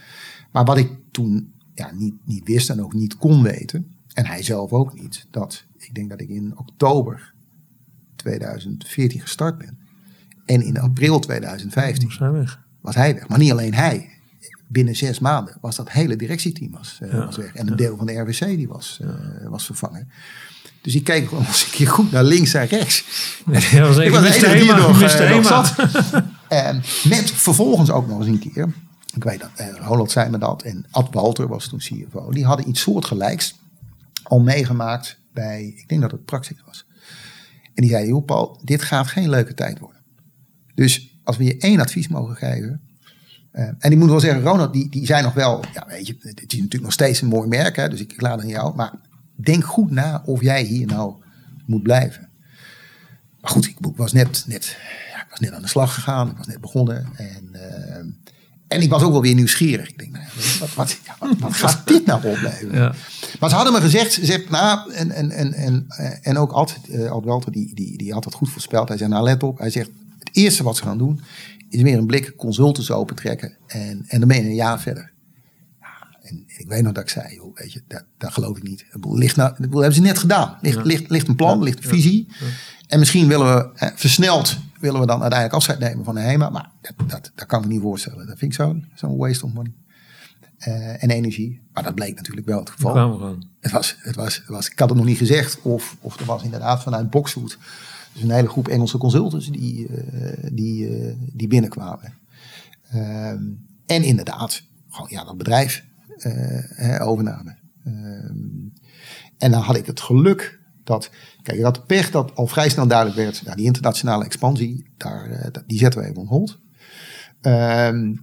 Maar wat ik toen ja, niet, niet wist en ook niet kon weten, en hij zelf ook niet, dat ik denk dat ik in oktober 2014 gestart ben. En in april 2015 was hij weg. Was hij weg. Maar niet alleen hij binnen zes maanden was dat hele directieteam was, uh, was weg. En een deel van de RWC die was, uh, was vervangen. Dus ik keek gewoon eens een keer goed naar links en rechts. Ja, was ik was de enige die nog, uh, nog zat. en met vervolgens ook nog eens een keer, ik weet dat, Roland zei me dat, en Ad Walter was toen CFO. Die hadden iets soortgelijks al meegemaakt bij, ik denk dat het Praxis was. En die zei, joh Paul, dit gaat geen leuke tijd worden. Dus als we je één advies mogen geven, uh, en ik moet wel zeggen, Ronald, die, die zei nog wel, ja weet je, het is natuurlijk nog steeds een mooi merk, hè, dus ik, ik laat aan jou. Maar denk goed na of jij hier nou moet blijven. Maar goed, ik was net, net, ja, ik was net aan de slag gegaan, ik was net begonnen. En, uh, en ik was ook wel weer nieuwsgierig. Ik denk, nou, wat, wat, wat, wat gaat dit nou opleveren? Ja. Maar ze hadden me gezegd, ze zegt, nou, en, en, en, en, en ook altijd, uh, Alt Walter, die, die, die had dat goed voorspeld. Hij zei, nou let op, hij zegt, het eerste wat ze gaan doen, is meer een blik consultants opentrekken. En, en dan ben je een jaar verder. Ja, en ik weet nog dat ik zei, joh, weet je, dat, dat geloof ik niet. Het ligt nou, dat hebben ze net gedaan. Ligt, ligt, ligt een plan, ligt een visie. En misschien willen we hè, versneld willen we dan uiteindelijk afscheid nemen van de HEMA. Maar dat, dat, dat kan ik me niet voorstellen. Dat vind ik zo'n zo'n waste of money. Uh, en energie. Maar dat bleek natuurlijk wel het geval. Het was, het was, het was, ik had het nog niet gezegd. Of, of er was inderdaad vanuit Boxwood dus een hele groep Engelse consultants die, uh, die, uh, die binnenkwamen. Ehm, en inderdaad, gewoon ja, dat bedrijf uh, overname. Ehm, en dan had ik het geluk dat, kijk, ik de pech dat al vrij snel duidelijk werd, nou, die internationale expansie, daar, die zetten we even on. Ehm,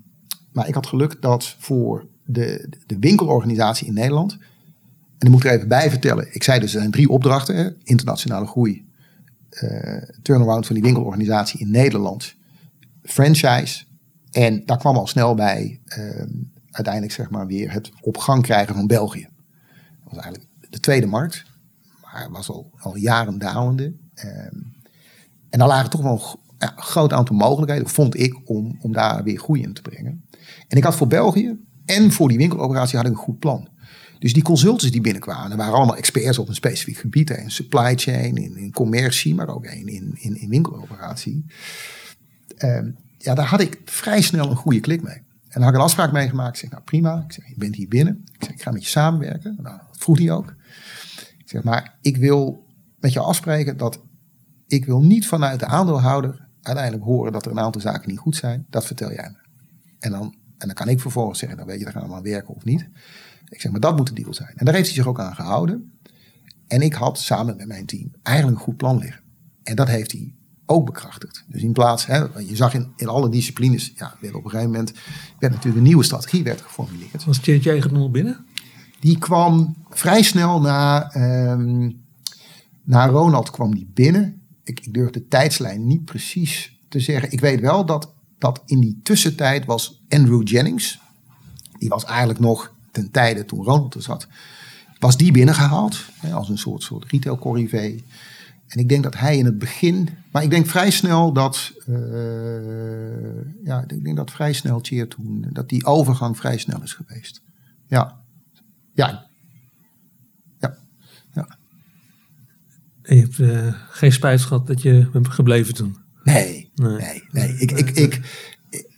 maar ik had geluk dat voor de, de winkelorganisatie in Nederland, en ik moet er even bij vertellen, ik zei dus er zijn drie opdrachten, hè, internationale groei, uh, turnaround van die winkelorganisatie in Nederland. Franchise. En daar kwam al snel bij uh, uiteindelijk zeg maar weer het op gang krijgen van België. Dat was eigenlijk de tweede markt. Het was al, al jaren dalende. Uh, en daar lagen toch wel een groot aantal mogelijkheden, vond ik, om, om daar weer groei in te brengen. En ik had voor België en voor die winkeloperatie had ik een goed plan. Dus die consultants die binnenkwamen, waren allemaal experts op een specifiek gebied. In supply chain, in, in commercie, maar ook in, in, in winkeloperatie. Um, ja, daar had ik vrij snel een goede klik mee. En dan had ik een afspraak meegemaakt. Ik zeg, nou prima. Ik zeg, je bent hier binnen. Ik zeg, ik ga met je samenwerken. Nou, dat vroeg hij ook. Zeg, maar ik wil met je afspreken dat ik wil niet vanuit de aandeelhouder uiteindelijk horen dat er een aantal zaken niet goed zijn. Dat vertel jij me. En dan, en dan kan ik vervolgens zeggen, dan weet je, dan gaan we maar werken of niet. Ik zeg, maar dat moet de deal zijn. En daar heeft hij zich ook aan gehouden. En ik had samen met mijn team eigenlijk een goed plan liggen. En dat heeft hij ook bekrachtigd. Dus in plaats, hè, je zag in, in alle disciplines, ja, op een gegeven moment werd natuurlijk een nieuwe strategie werd geformuleerd. Was Tjeerd nog binnen? Die kwam vrij snel na, um, na Ronald kwam die binnen. Ik, ik durf de tijdslijn niet precies te zeggen. Ik weet wel dat, dat in die tussentijd was Andrew Jennings. Die was eigenlijk nog ten tijde toen Ronald er zat. Was die binnengehaald hè, als een soort, soort retail corrivé. En ik denk dat hij in het begin, maar ik denk vrij snel dat, uh, ja, ik denk dat vrij snel Cheer toen, dat die overgang vrij snel is geweest. Ja, ja, ja, ja. En je hebt uh, geen spijt gehad dat je bent gebleven toen? Nee, nee, nee. nee. Ik, ik, ik,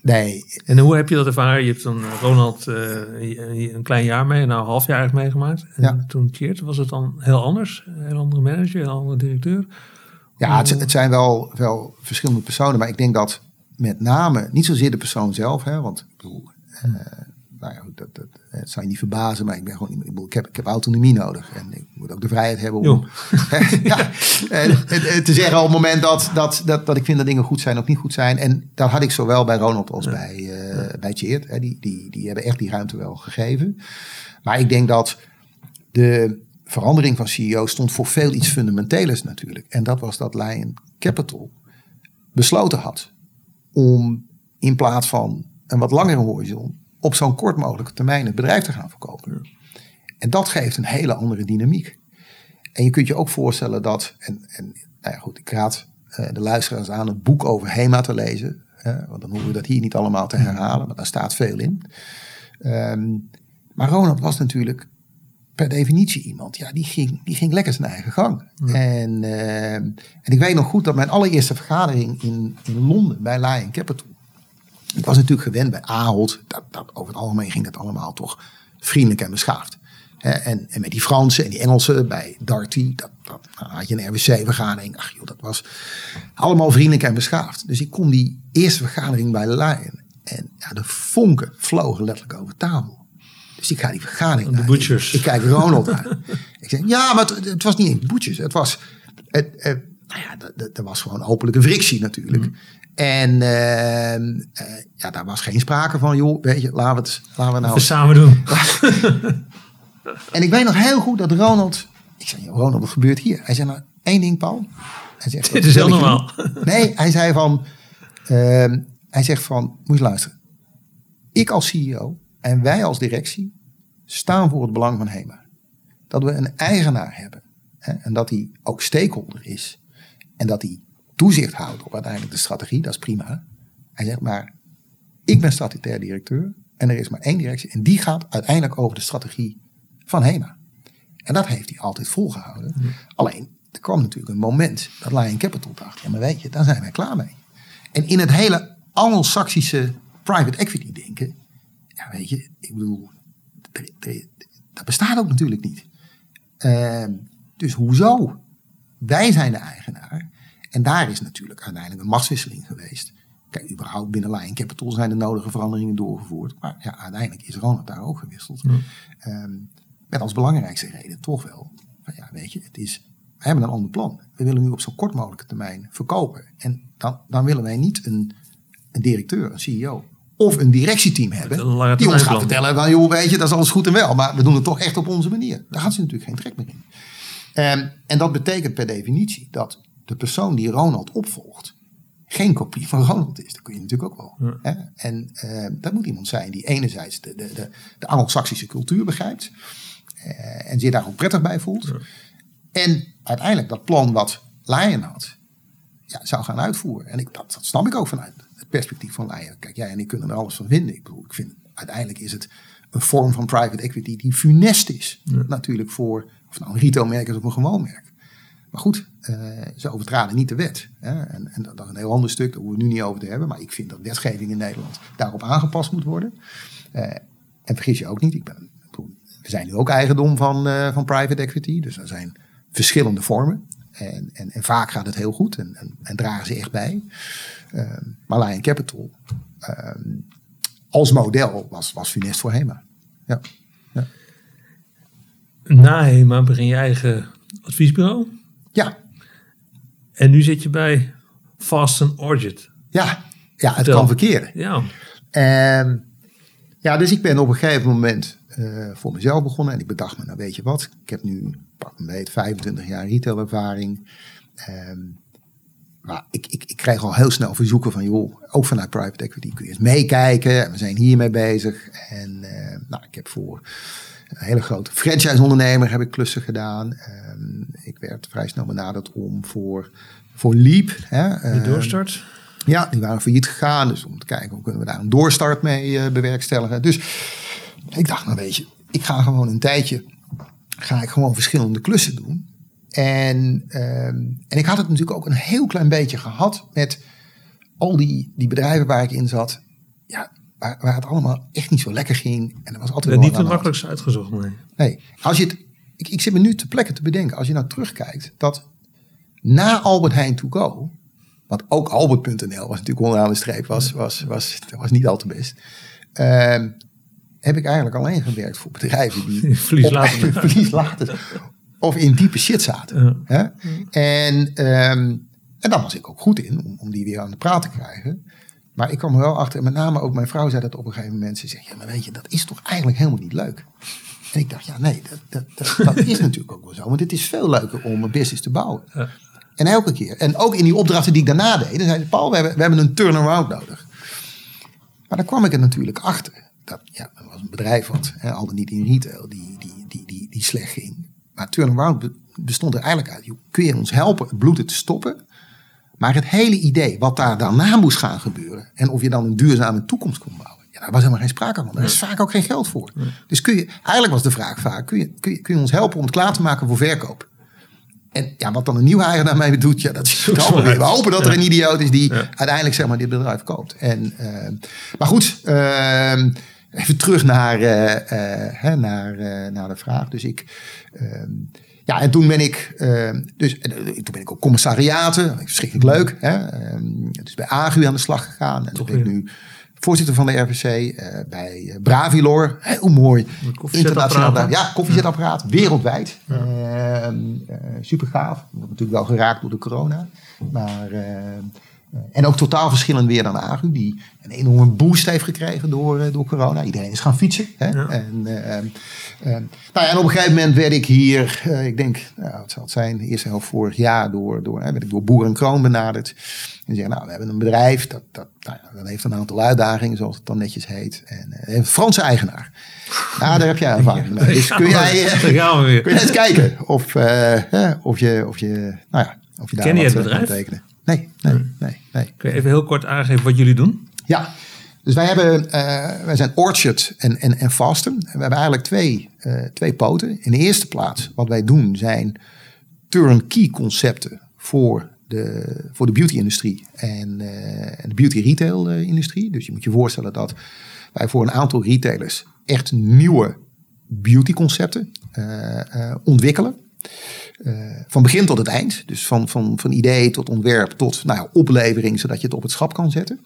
Nee. En hoe heb je dat ervaren? Je hebt dan eh, Ronald uh, een klein jaar mee, nou half jaar meegemaakt. En ja. toen Cheert, was het dan heel anders? Een heel andere manager, een andere directeur? Ja, het, het, zijn wel, wel verschillende personen. Maar ik denk dat met name, niet zozeer de persoon zelf. Hè, want ik bedoel, uh, nou ja, dat, dat, het zou je niet verbazen, maar ik ben gewoon, ik, ik, heb, ik heb autonomie nodig. En ik moet ook de vrijheid hebben om ja, te zeggen op het moment dat, dat, dat, dat ik vind dat dingen goed zijn of niet goed zijn. En dat had ik zowel bij Ronald als bij, uh, bij Cheert. Die, die, die hebben echt die ruimte wel gegeven. Maar ik denk dat de verandering van CEO stond voor veel iets fundamenteels natuurlijk. En dat was dat Lion Capital besloten had om in plaats van een wat langere horizon op zo'n kort mogelijke termijn het bedrijf te gaan verkopen. En dat geeft een hele andere dynamiek. En je kunt je ook voorstellen dat, en, en nou ja, goed, ik raad uh, de luisteraars aan een boek over HEMA te lezen. want dan hoeven we dat hier niet allemaal te herhalen, maar daar staat veel in. Um, maar Ronald was natuurlijk per definitie iemand, ja, die ging, die ging lekker zijn eigen gang. En, uh, en ik weet nog goed dat mijn allereerste vergadering in, in Londen bij Lion Capital ik was natuurlijk gewend bij Ahold. Dat, dat, over het algemeen ging het allemaal toch vriendelijk en beschaafd. En, en, met die Fransen en die Engelsen bij Darty, dat, dat had je een RWC-vergadering. Ach joh, dat was allemaal vriendelijk en beschaafd. Dus ik kom die eerste vergadering bij Lion. En ja, de vonken vlogen letterlijk over tafel. Dus ik ga die vergadering De butchers. Ik, kijk Ronald aan. ik zeg, ja, maar het, het was niet eens butchers. Het was, het, het, nou ja, er was gewoon openlijk een frictie natuurlijk. Mm. En uh, ja, daar was geen sprake van, joh, weet je, laten we het laten we nou... Even samen doen. en ik weet nog heel goed dat Ronald... Ik zei, Ronald, wat gebeurt hier? Hij zei, nou, één ding, Paul. Hij zegt, Dit is heel normaal. Nee, hij zei van... Uh, hij zegt van, moet je luisteren. Ik als CEO en wij als directie staan voor het belang van HEMA. Dat we een eigenaar hebben. Hè, en dat hij ook stakeholder is. En dat hij toezicht houdt op uiteindelijk de strategie, dat is prima. Hij zegt maar, ik ben statutair directeur en er is maar één directie en die gaat uiteindelijk over de strategie van HEMA. En dat heeft hij altijd volgehouden. Alleen, er kwam natuurlijk een moment dat Lion Capital dacht, ja maar weet je, daar zijn wij klaar mee. En in het hele anglo-saxische private equity denken, ja weet je, ik bedoel, dat bestaat ook natuurlijk niet. Uh, dus hoezo? Wij zijn de eigenaar. En daar is natuurlijk uiteindelijk een machtswisseling geweest. Kijk, überhaupt binnen Lion Capital zijn de nodige veranderingen doorgevoerd. Maar ja, uiteindelijk is Ronald daar ook gewisseld. Ehm, met als belangrijkste reden toch wel. Van ja, weet je, het is, we hebben een ander plan. We willen nu op zo kort mogelijke termijn verkopen. En dan, dan willen wij niet een, een directeur, een CEO of een directieteam hebben die ons gaat vertellen van joh, weet je, dat is alles goed en wel, maar we doen het toch echt op onze manier. Daar gaat ze natuurlijk geen trek meer in. Um, en dat betekent per definitie dat de persoon die Ronald opvolgt geen kopie van Ronald is. Dat kun je natuurlijk ook wel. Hè? En uh, dat moet iemand zijn die enerzijds de, de, de, de Anglo-Saxische cultuur begrijpt uh, en zich daar ook prettig bij voelt. En uiteindelijk dat plan wat Lion had, ja, zou gaan uitvoeren. En ik, dat, dat snap ik ook vanuit het perspectief van Lion. Kijk, jij en ik kunnen er alles van vinden. Ik bedoel, ik vind uiteindelijk is het een vorm van private equity die funest is. Natuurlijk voor, of nou een retailmerk is of een gewoon merk. Maar goed, uh, ze overtraden niet de wet. Hè? En, en, dat is een heel ander stuk, daar hoeven we nu niet over te hebben. Maar ik vind dat wetgeving in Nederland daarop aangepast moet worden. Uh, en vergis je ook niet, ik ben, we zijn nu ook eigendom van, uh, van private equity. Dus er zijn verschillende vormen. En, en, en vaak gaat het heel goed en, en, en dragen ze echt bij. maar Lion Capital als model was, was funest voor HEMA. Ja. ja. na HEMA begin je eigen adviesbureau. Ja. En nu zit je bij Fast Orchard. Ja, ja het kan verkeren. Ja. En, ja, dus ik ben op een gegeven moment uh, voor mezelf begonnen. En ik bedacht me, nou weet je wat, ik heb nu pak een beetje 25 jaar retailervaring. Um, maar ik, ik, ik krijg al heel snel verzoeken van, joh, ook vanuit private equity kun je eens meekijken. We zijn hiermee bezig. En uh, nou, ik heb voor een hele grote franchise-ondernemer heb ik klussen gedaan. Um, ik werd vrij snel benaderd om voor, voor Leap. Hè, De doorstart? Ja, die waren failliet gegaan. Dus om te kijken hoe kunnen we daar een doorstart mee uh, bewerkstelligen. Dus ik dacht, nou weet je, ik ga gewoon een tijdje, ga ik gewoon verschillende klussen doen. En, ehm, en ik had het natuurlijk ook een heel klein beetje gehad met al die, die bedrijven waar ik in zat. Ja, waar, waar het allemaal echt niet zo lekker ging. En er was altijd niet de makkelijkste uitgezocht, nee. Nee, als je het, ik, ik zit me nu te plekken te bedenken, als je nou terugkijkt, dat na Albert Heijn to go, want ook Albert.nl was natuurlijk onderaan de streep, was, was, was, was niet al te best. Uh, heb ik eigenlijk alleen gewerkt voor bedrijven die verlies laten. verlies laten of in diepe shit zaten. Hè? En, um, en daar was ik ook goed in, om, om die weer aan de praat te krijgen. Maar ik kwam er wel achter, en met name ook mijn vrouw zei dat op een gegeven moment. Ze zei, ja, maar weet je, dat is toch eigenlijk helemaal niet leuk. En ik dacht, ja, nee, dat, dat, dat, dat is natuurlijk ook wel zo. Want het is veel leuker om een business te bouwen. Ja. En elke keer. En ook in die opdrachten die ik daarna deed. Dan zei ze, Paul, we hebben, we hebben een turnaround nodig. Maar dan kwam ik er natuurlijk achter. Dat, ja, dat was een bedrijf wat, hè, al dan niet in retail, die, die, die, die, die slecht ging. Maar turnaround bestond er eigenlijk uit. Kun je ons helpen het bloeden te stoppen? Maar het hele idee wat daar daarna moest gaan gebeuren. En of je dan een duurzame toekomst kon bouwen. Ja, daar was helemaal geen sprake van. Daar is vaak ook geen geld voor. Dus kun je, eigenlijk was de vraag vaak, kun je, kun je, kun je ons helpen om het klaar te maken voor verkoop? En ja, wat dan een nieuwe eigenaar mee doet, ja, dat is weer. We hopen dat er een idioot is die uiteindelijk zeg maar dit bedrijf koopt. En, uh, maar goed, uh, even terug naar, uh, uh, naar, naar de vraag. Dus ik, ehm, ja, en toen ben ik, dus, toen ben ik op commissariaten, verschrikkelijk leuk. Hè? dus bij AGU aan de slag gegaan. En toen ben ik nu voorzitter van de RVC uh, bij Bravilor. Heel mooi. Internationaal. Ja, koffiezetapparaat. Wereldwijd. Ja. Uh, uh, super gaaf. Wordt natuurlijk wel geraakt door de corona. Maar eh, en ook totaal verschillend weer dan Agu, die een enorme boost heeft gekregen door, eh, door corona. Iedereen is gaan fietsen. Hè? En, uh, uh, nou ja, en op een gegeven moment werd ik hier, ik denk, nou, wat zal het zijn, de eerste helft vorig jaar door, door, werd ik door Boer en Kroon benaderd. En zeggen, nou, we hebben een bedrijf, dat, dat, nou ja, dat heeft een aantal uitdagingen, zoals het dan netjes heet. En een Franse eigenaar. Nou, daar heb jij ervaring mee. Dus kun jij, kun jij eens kijken of, of, je, of, je, nou ja, of je daar Ken je het bedrijf? Nee, nee, nee, nee. Kun je even heel kort aangeven wat jullie doen? Ja, dus wij, hebben, uh, wij zijn Orchard en, en, en Fasten. We hebben eigenlijk twee, uh, twee poten. In de eerste plaats, wat wij doen, zijn turnkey concepten voor de, voor de beauty-industrie en, uh, en de beauty-retail-industrie. Dus je moet je voorstellen dat wij voor een aantal retailers echt nieuwe beauty-concepten ontwikkelen. Uh, van begin tot het eind. Dus van, van, van idee tot ontwerp tot nou ja, oplevering, zodat je het op het schap kan zetten.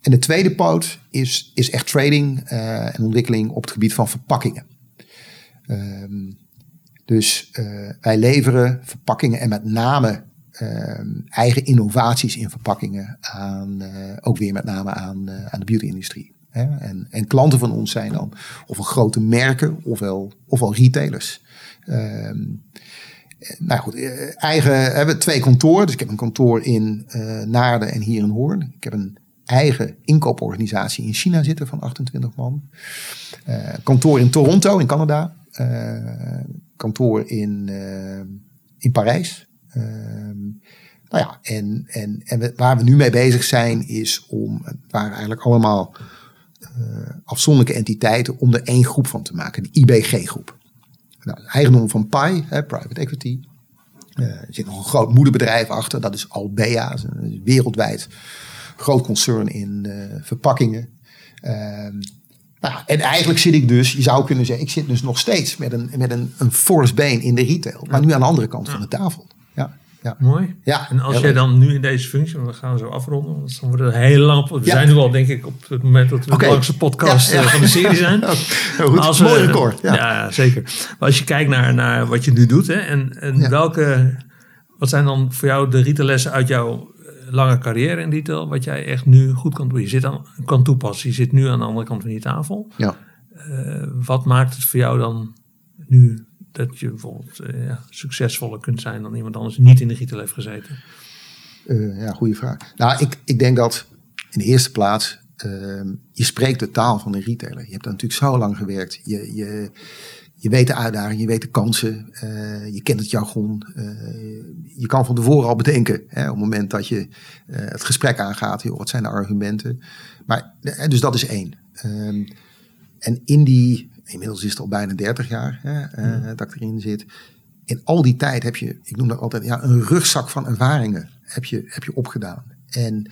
En de tweede poot is, is echt trading uh, en ontwikkeling op het gebied van verpakkingen. Uh, dus uh, wij leveren verpakkingen en met name ehm, eigen innovaties in verpakkingen aan, ook weer met name aan, aan de beauty-industrie. En, en klanten van ons zijn dan ofwel grote merken ofwel, ofwel retailers. Ehm, nou goed, eh, eigen, hebben twee kantoren. Dus ik heb een kantoor in uh, Naarden en hier in Hoorn. Ik heb een eigen inkooporganisatie in China zitten van 28 man. Uh, kantoor in Toronto in Canada. Uh, kantoor in, in Parijs. Ehm, nou ja, en, en, en waar we nu mee bezig zijn is om, het waren eigenlijk allemaal afzonderlijke entiteiten, om er één groep van te maken, de IBG-groep. Nou, eigendom van PI, hè, private equity. Uh, er zit nog een groot moederbedrijf achter, dat is Albea, een wereldwijd groot concern in uh, verpakkingen. Uh, nou, en eigenlijk zit ik dus, je zou kunnen zeggen, ik zit dus nog steeds met een, met een, een force been in de retail, maar nu aan de andere kant van de tafel. Ja. Ja. Mooi. Ja, en als jij dan nu in deze functie, we gaan zo afronden, want dan worden we heel lang. We zijn nu al, denk ik, op het moment dat we okay. de langste podcast eh, van de serie zijn. Goed, als mooi we, record. Ja. zeker. Maar als je kijkt naar, naar wat je nu doet, hè, en, en welke, wat zijn dan voor jou de retaillessen uit jouw eh, lange carrière in retail, wat jij echt nu goed kan doen? Je zit aan, kan toepassen. Je zit nu aan de andere kant van die tafel. Ja. Uh, wat maakt het voor jou dan nu dat je bijvoorbeeld ja, succesvoller kunt zijn dan iemand anders die niet in de retail heeft gezeten? Uh, ja, goede vraag. Nou, ik, ik denk dat in de eerste plaats uh, je spreekt de taal van de retailer. Je hebt daar natuurlijk zo lang gewerkt. Je, je, je weet de uitdagingen, je weet de kansen, uh, je kent het jargon. je kan van tevoren al bedenken, hè, op het moment dat je het gesprek aangaat, joh, wat zijn de argumenten. Maar, dus dat is één. Ehm, en in die inmiddels is het al bijna 30 jaar hè, uh, dat ik erin zit. In al die tijd heb je, ik noem dat altijd, ja, een rugzak van ervaringen heb je, heb je opgedaan. En,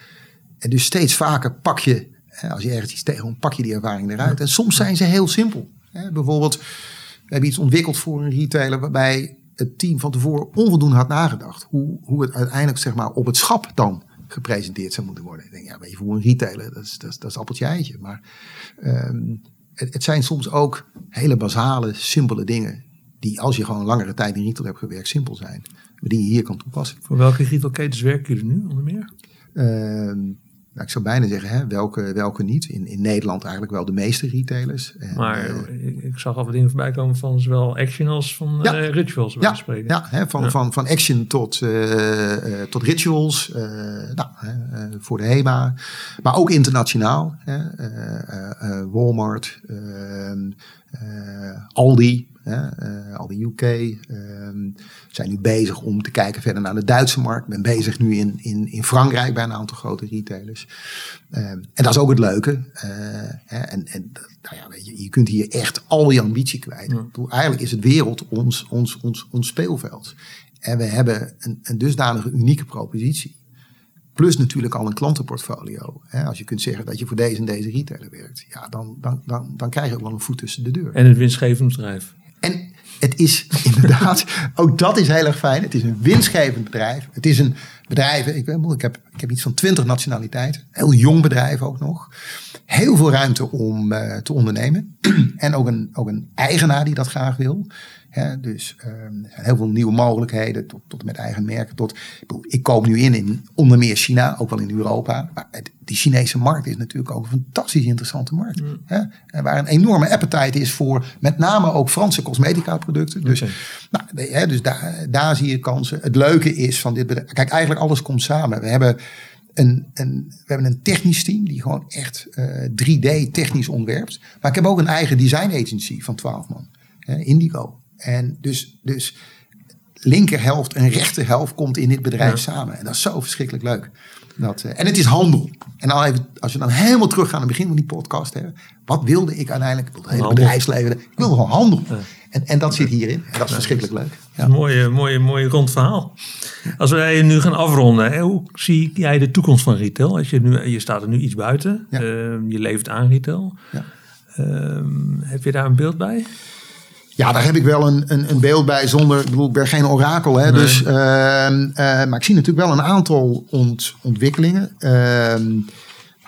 en dus steeds vaker pak je, hè, als je ergens iets tegenkomt, pak je die ervaring eruit. En soms zijn ze heel simpel. Hè. Bijvoorbeeld, we hebben iets ontwikkeld voor een retailer waarbij het team van tevoren onvoldoende had nagedacht. Hoe, hoe het uiteindelijk zeg maar, op het schap dan gepresenteerd zou moeten worden. Ik denk, ja, weet je, voor een retailer, dat is, dat is, dat is appeltje eitje. Maar um, het, het, zijn soms ook hele basale, simpele dingen. Die als je gewoon langere tijd in retail hebt gewerkt, simpel zijn. Maar die je hier kan toepassen. Voor welke retailketens werken jullie nu onder meer? Nou, ik zou bijna zeggen, hè, welke, welke niet. In, in Nederland eigenlijk wel de meeste retailers. En, maar uh, ik zag al wat dingen voorbij komen van zowel Action als van ja, uh, Rituals. Ja, spreken. ja, hè, van, ja. Van, van Action tot, uh, tot Rituals. nou, voor de HEMA. Maar ook internationaal. Walmart, ehm, Uh, al de UK. Uh, zijn nu bezig om te kijken verder naar de Duitse markt. ben bezig nu in, in, in Frankrijk bij een aantal grote retailers. Uh, en dat is ook het leuke. Uh, hè, en en nou ja, weet je, je kunt hier echt al je ambitie kwijt. Ja. Eigenlijk is het wereld ons, ons, ons, ons speelveld. En we hebben een, een dusdanige unieke propositie. Plus natuurlijk al een klantenportfolio. Als je kunt zeggen dat je voor deze en deze retailer werkt. Ja, dan, dan, dan, dan krijg je ook wel een voet tussen de deur. En een winstgevend bedrijf. En het is inderdaad, ook dat is heel erg fijn. Het is een winstgevend bedrijf. Het is een bedrijf, ik, ik, heb, ik heb iets van twintig nationaliteiten. Heel jong bedrijf ook nog. Heel veel ruimte om uh, te ondernemen. en ook een, ook een eigenaar die dat graag wil. Dus um, er zijn heel veel nieuwe mogelijkheden, tot, tot met eigen merken. Tot, ik koop nu in, in onder meer China, ook wel in Europa. Maar het, die Chinese markt is natuurlijk ook een fantastisch interessante markt. Mm. Waar een enorme appetite is voor met name ook Franse cosmetica producten. Dus, nou, hè, dus daar, daar zie je kansen. Het leuke is van dit bedrijf, kijk eigenlijk alles komt samen. We hebben een, een, we hebben een technisch team die gewoon echt uh, eh, 3D technisch ontwerpt. Maar ik heb ook een eigen design agency van 12 man, Indigo. En dus, dus linkerhelft en rechterhelft komt in dit bedrijf samen. En dat is zo verschrikkelijk leuk. Dat, uh, en het is handel. En dan even, als je dan helemaal terug gaat aan het begin van die podcast. Hè, wat wilde ik uiteindelijk? Ik wilde het hele bedrijfsleven. Ik wilde gewoon handel. En, en dat zit hierin. En dat is verschrikkelijk leuk. Ja. Een mooie, mooie, mooie rond verhaal. Als wij nu gaan afronden. Hè, hoe zie jij de toekomst van retail? Als je, nu, je staat er nu iets buiten. Ja. Uh, je levert aan retail. Ja. Uh, heb je daar een beeld bij? Ja, daar heb ik wel een, een, een beeld bij zonder, ik bedoel, ik ben geen orakel. Hè, nee. dus, uh, uh, maar ik zie natuurlijk wel een aantal ont, ontwikkelingen. Uh,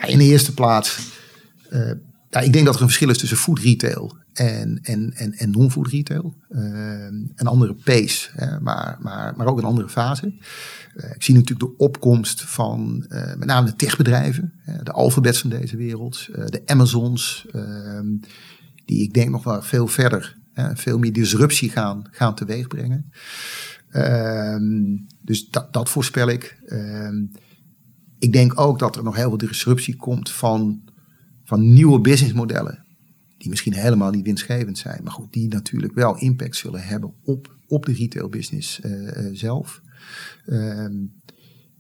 in de eerste plaats, eh, ja, ik denk dat er een verschil is tussen food retail en, en, en, en non-food retail. Ehm, een andere pace, hè, maar, maar, maar ook een andere fase. Eh, ik zie natuurlijk de opkomst van met name de techbedrijven, de alfabets van deze wereld, de Amazons, ehm, die ik denk nog wel veel verder veel meer disruptie gaan, gaan teweeg brengen. Ehm, dus dat, dat voorspel ik. Ehm, ik denk ook dat er nog heel veel disruptie komt van, van nieuwe businessmodellen. Die misschien helemaal niet winstgevend zijn. Maar goed, die natuurlijk wel impact zullen hebben op, op de retail business uh, zelf. Um,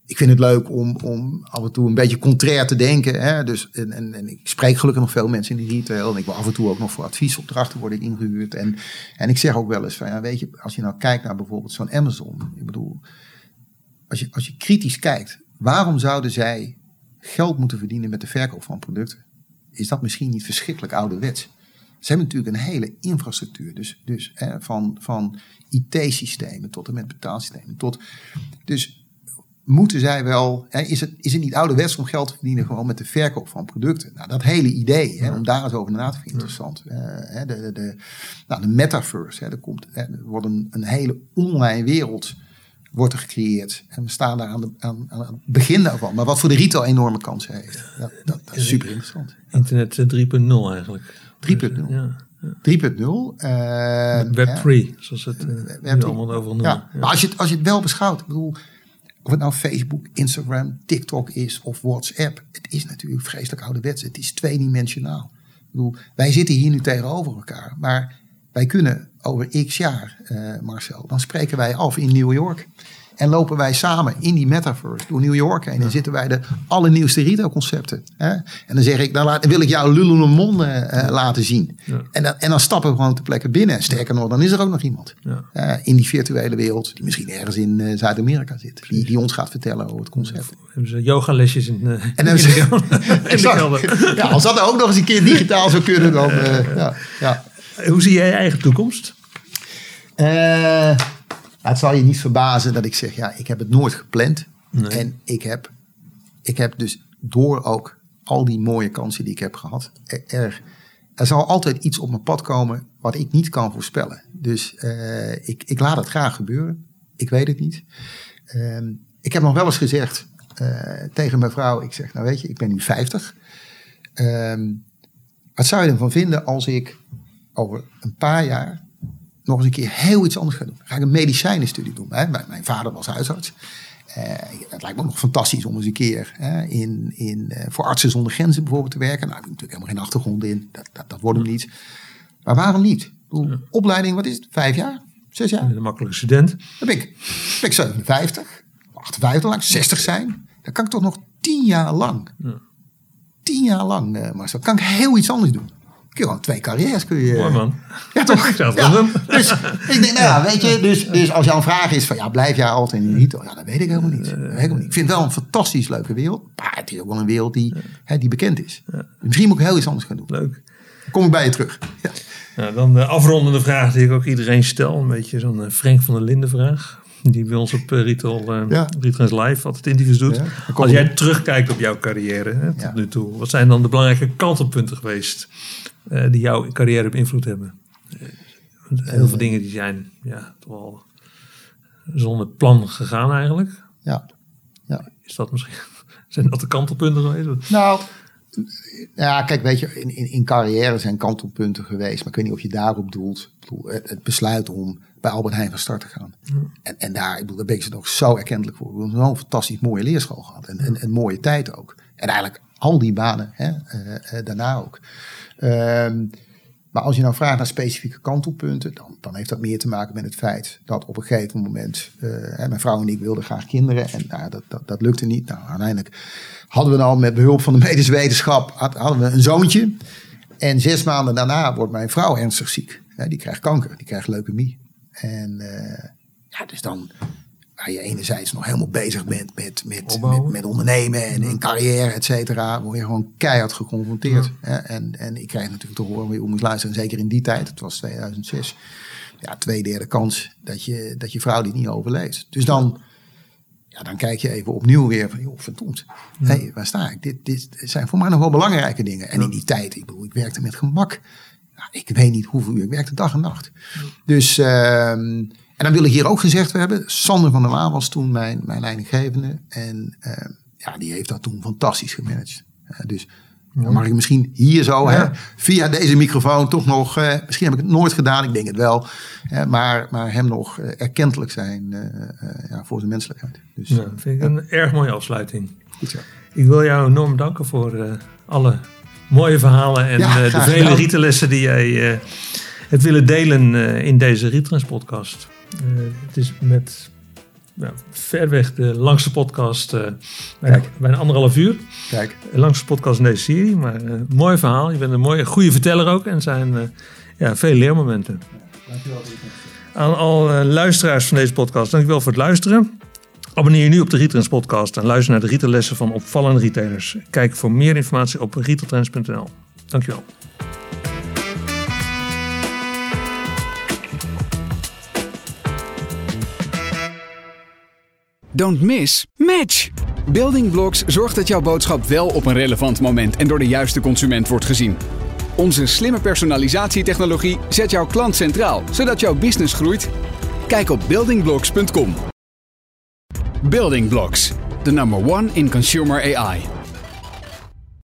ik vind het leuk om, om af en toe een beetje contrair te denken. Hè? Dus, en, en, en, ik spreek gelukkig nog veel mensen in de retail. En ik wil af en toe ook nog voor adviesopdrachten worden ingehuurd. En, en ik zeg ook wel eens van, ja, weet je, als je nou kijkt naar bijvoorbeeld zo'n Amazon. Ik bedoel, als je, als je kritisch kijkt, waarom zouden zij geld moeten verdienen met de verkoop van producten? Is dat misschien niet verschrikkelijk ouderwets? Ze hebben natuurlijk een hele infrastructuur. Dus, dus hè, van, van IT-systemen tot en met betaalsystemen. Tot, dus moeten zij wel, hè, is, het, is het niet ouderwets om geld te verdienen gewoon met de verkoop van producten? Nou, dat hele idee, hè, om daar eens over na te denken, interessant. Uh, hè, de, de, de, nou, de metaverse, hè, er, komt, hè, er wordt een, een hele online wereld wordt er gecreëerd. En we staan daar aan, de, aan, aan het begin daarvan. Maar wat voor de retail enorme kansen heeft. Dat, dat, dat is super interessant. Internet 3.0 eh, eigenlijk. 3.0. Ja. 3.0. Uh, Web 3, zoals het uh, allemaal over noemen. Ja. Maar als je, het, als je het wel beschouwt, ik bedoel, of het nou Facebook, Instagram, TikTok is of WhatsApp. Het is natuurlijk vreselijk ouderwets. Het is tweedimensionaal. Ik bedoel, wij zitten hier nu tegenover elkaar. Maar wij kunnen over x jaar, uh, Marcel, dan spreken wij af in New York. En lopen wij samen in die metaverse door New York heen. En zitten wij de allernieuwste retailconcepten. En dan zeg ik, dan, laat, wil ik jou Lululemon uh, laten zien. Ja. En, dan, en dan stappen we gewoon te plekken binnen. Sterker nog, dan is er ook nog iemand. Ja. Uh, in die virtuele wereld, die misschien ergens in Zuid-Amerika zit. Die, die ons gaat vertellen over het concept. Hebben ze yogalesjes in, en in, ze, in de Ja, als dat ook nog eens een keer digitaal zou kunnen, dan... ja, ja. Hoe zie jij je eigen toekomst? Het zal je niet verbazen dat ik zeg, ja, ik heb het nooit gepland. En ik heb, ik heb dus door ook al die mooie kansen die ik heb gehad, er, er zal altijd iets op mijn pad komen wat ik niet kan voorspellen. Dus uh, ik, ik laat het graag gebeuren. Ik weet het niet. Uh, ik heb nog wel eens gezegd uh, tegen mijn vrouw, ik zeg, nou weet je, ik ben nu 50. Ehm, wat zou je ervan vinden als ik over een paar jaar nog eens een keer heel iets anders gaan doen. Dan ga ik een medicijnenstudie doen. Hè. Mijn vader was huisarts. Uh, het lijkt me ook nog fantastisch om eens een keer hè, in, in, uh, voor artsen zonder grenzen bijvoorbeeld te werken. Nou, ik heb natuurlijk helemaal geen achtergrond in. Dat, dat, dat wordt hem niet. Maar waarom niet? Bedoel, Opleiding, wat is het? Vijf jaar? Zes jaar? Een makkelijke student. Dan ben ik, ben ik 57, 58 lang, 60 zijn. Dan kan ik toch nog tien jaar lang. Ja. Tien jaar lang, uh, Marcel. Kan ik heel iets anders doen kun je gewoon twee carrières kun je. Mooi man. Ja, toch? Ja, dus ik denk, nou ja, weet je, dus, dus als jouw vraag is van ja, blijf jij altijd in de retail? Ja, dat weet ik helemaal niet. Dat weet ik, helemaal niet. ik vind het wel een fantastisch leuke wereld. Maar het is ook wel een wereld die, hè, die bekend is. Misschien moet ik heel iets anders gaan doen. Leuk. Dan kom ik bij je terug. Ja. Nou, dan de afrondende vraag die ik ook iedereen stel. Een beetje zo'n Frank van der Linden vraag. Die bij ons op uh, Retail, uh, ja. Live altijd interviews doet. Ja, Als jij terugkijkt op jouw carrière hè, tot ja. nu toe. Wat zijn dan de belangrijke kantelpunten geweest? uh, die jouw carrière beïnvloed hebben. heel veel dingen die zijn ja, toch wel zonder plan gegaan eigenlijk. Ja. ja. Is dat misschien, zijn dat de kantelpunten geweest? Nou, ja, kijk, weet je, in, in, in carrière zijn kantelpunten geweest. Maar ik weet niet of je daarop doelt. Het, het besluit om bij Albert Heijn van start te gaan. En, en daar, ik bedoel, daar ben ik ze nog zo erkentelijk voor. We hebben zo'n fantastisch mooie leerschool gehad. En, en, en, mooie tijd ook. En eigenlijk al die banen hè, uh, uh, daarna ook. Um, maar als je nou vraagt naar specifieke kantelpunten, dan, dan heeft dat meer te maken met het feit dat op een gegeven moment, uh, mijn vrouw en ik wilden graag kinderen en nou, dat, dat, dat lukte niet. Nou, uiteindelijk hadden we dan met behulp van de medische wetenschap hadden we een zoontje. En zes maanden daarna wordt mijn vrouw ernstig ziek. die krijgt kanker, die krijgt leukemie. En uh, ja, dus dan, waar je enerzijds nog helemaal bezig bent met, met, met, met, ondernemen en, en carrière, et cetera, word je gewoon keihard geconfronteerd. Ja. En, en ik krijg natuurlijk te horen, je moet luisteren, zeker in die tijd, het was 2006, ja, twee derde kans dat je, dat je vrouw dit niet overleeft. Dus dan, ja, dan kijk je even opnieuw weer van, joh, verdomd, ja. hey, waar sta ik? Dit, dit zijn voor mij nog wel belangrijke dingen. En in die tijd, ik bedoel, ik werkte met gemak. Nou, ik weet niet hoeveel uur, ik werkte dag en nacht. Dus... Uh, en dan wil ik hier ook gezegd hebben, Sander van der Laan was toen mijn, mijn leidinggevende. En uh, ja, die heeft dat toen fantastisch gemanaged. Uh, dus dan mag ik misschien hier zo, ja. hè, via deze microfoon, toch nog, uh, misschien heb ik het nooit gedaan, ik denk het wel. maar, maar hem nog erkentelijk zijn ja, voor zijn menselijkheid. Dus, ja, vind ik een erg mooie afsluiting. Goed zo. Ik wil jou enorm danken voor alle mooie verhalen en ja, de vele rietenlessen die jij hebt willen delen in deze Rietrans podcast. Uh, het is met ja, ver weg de langste podcast. Uh, Kijk. bijna anderhalf uur. Kijk. De langste podcast in deze serie. Maar uh, mooi verhaal. Je bent een mooie, goede verteller ook. En zijn ja, veel leermomenten. Dankjewel. Aan al luisteraars van deze podcast, dankjewel voor het luisteren. Abonneer je nu op de Retailtrends podcast en luister naar de retaillessen van opvallende retailers. Kijk voor meer informatie op retailtrends.nl. Dankjewel. Don't miss, match! Building Blocks zorgt dat jouw boodschap wel op een relevant moment en door de juiste consument wordt gezien. Onze slimme personalisatietechnologie zet jouw klant centraal, zodat jouw business groeit. Kijk op buildingblocks.com. Building Blocks, the number one in consumer AI.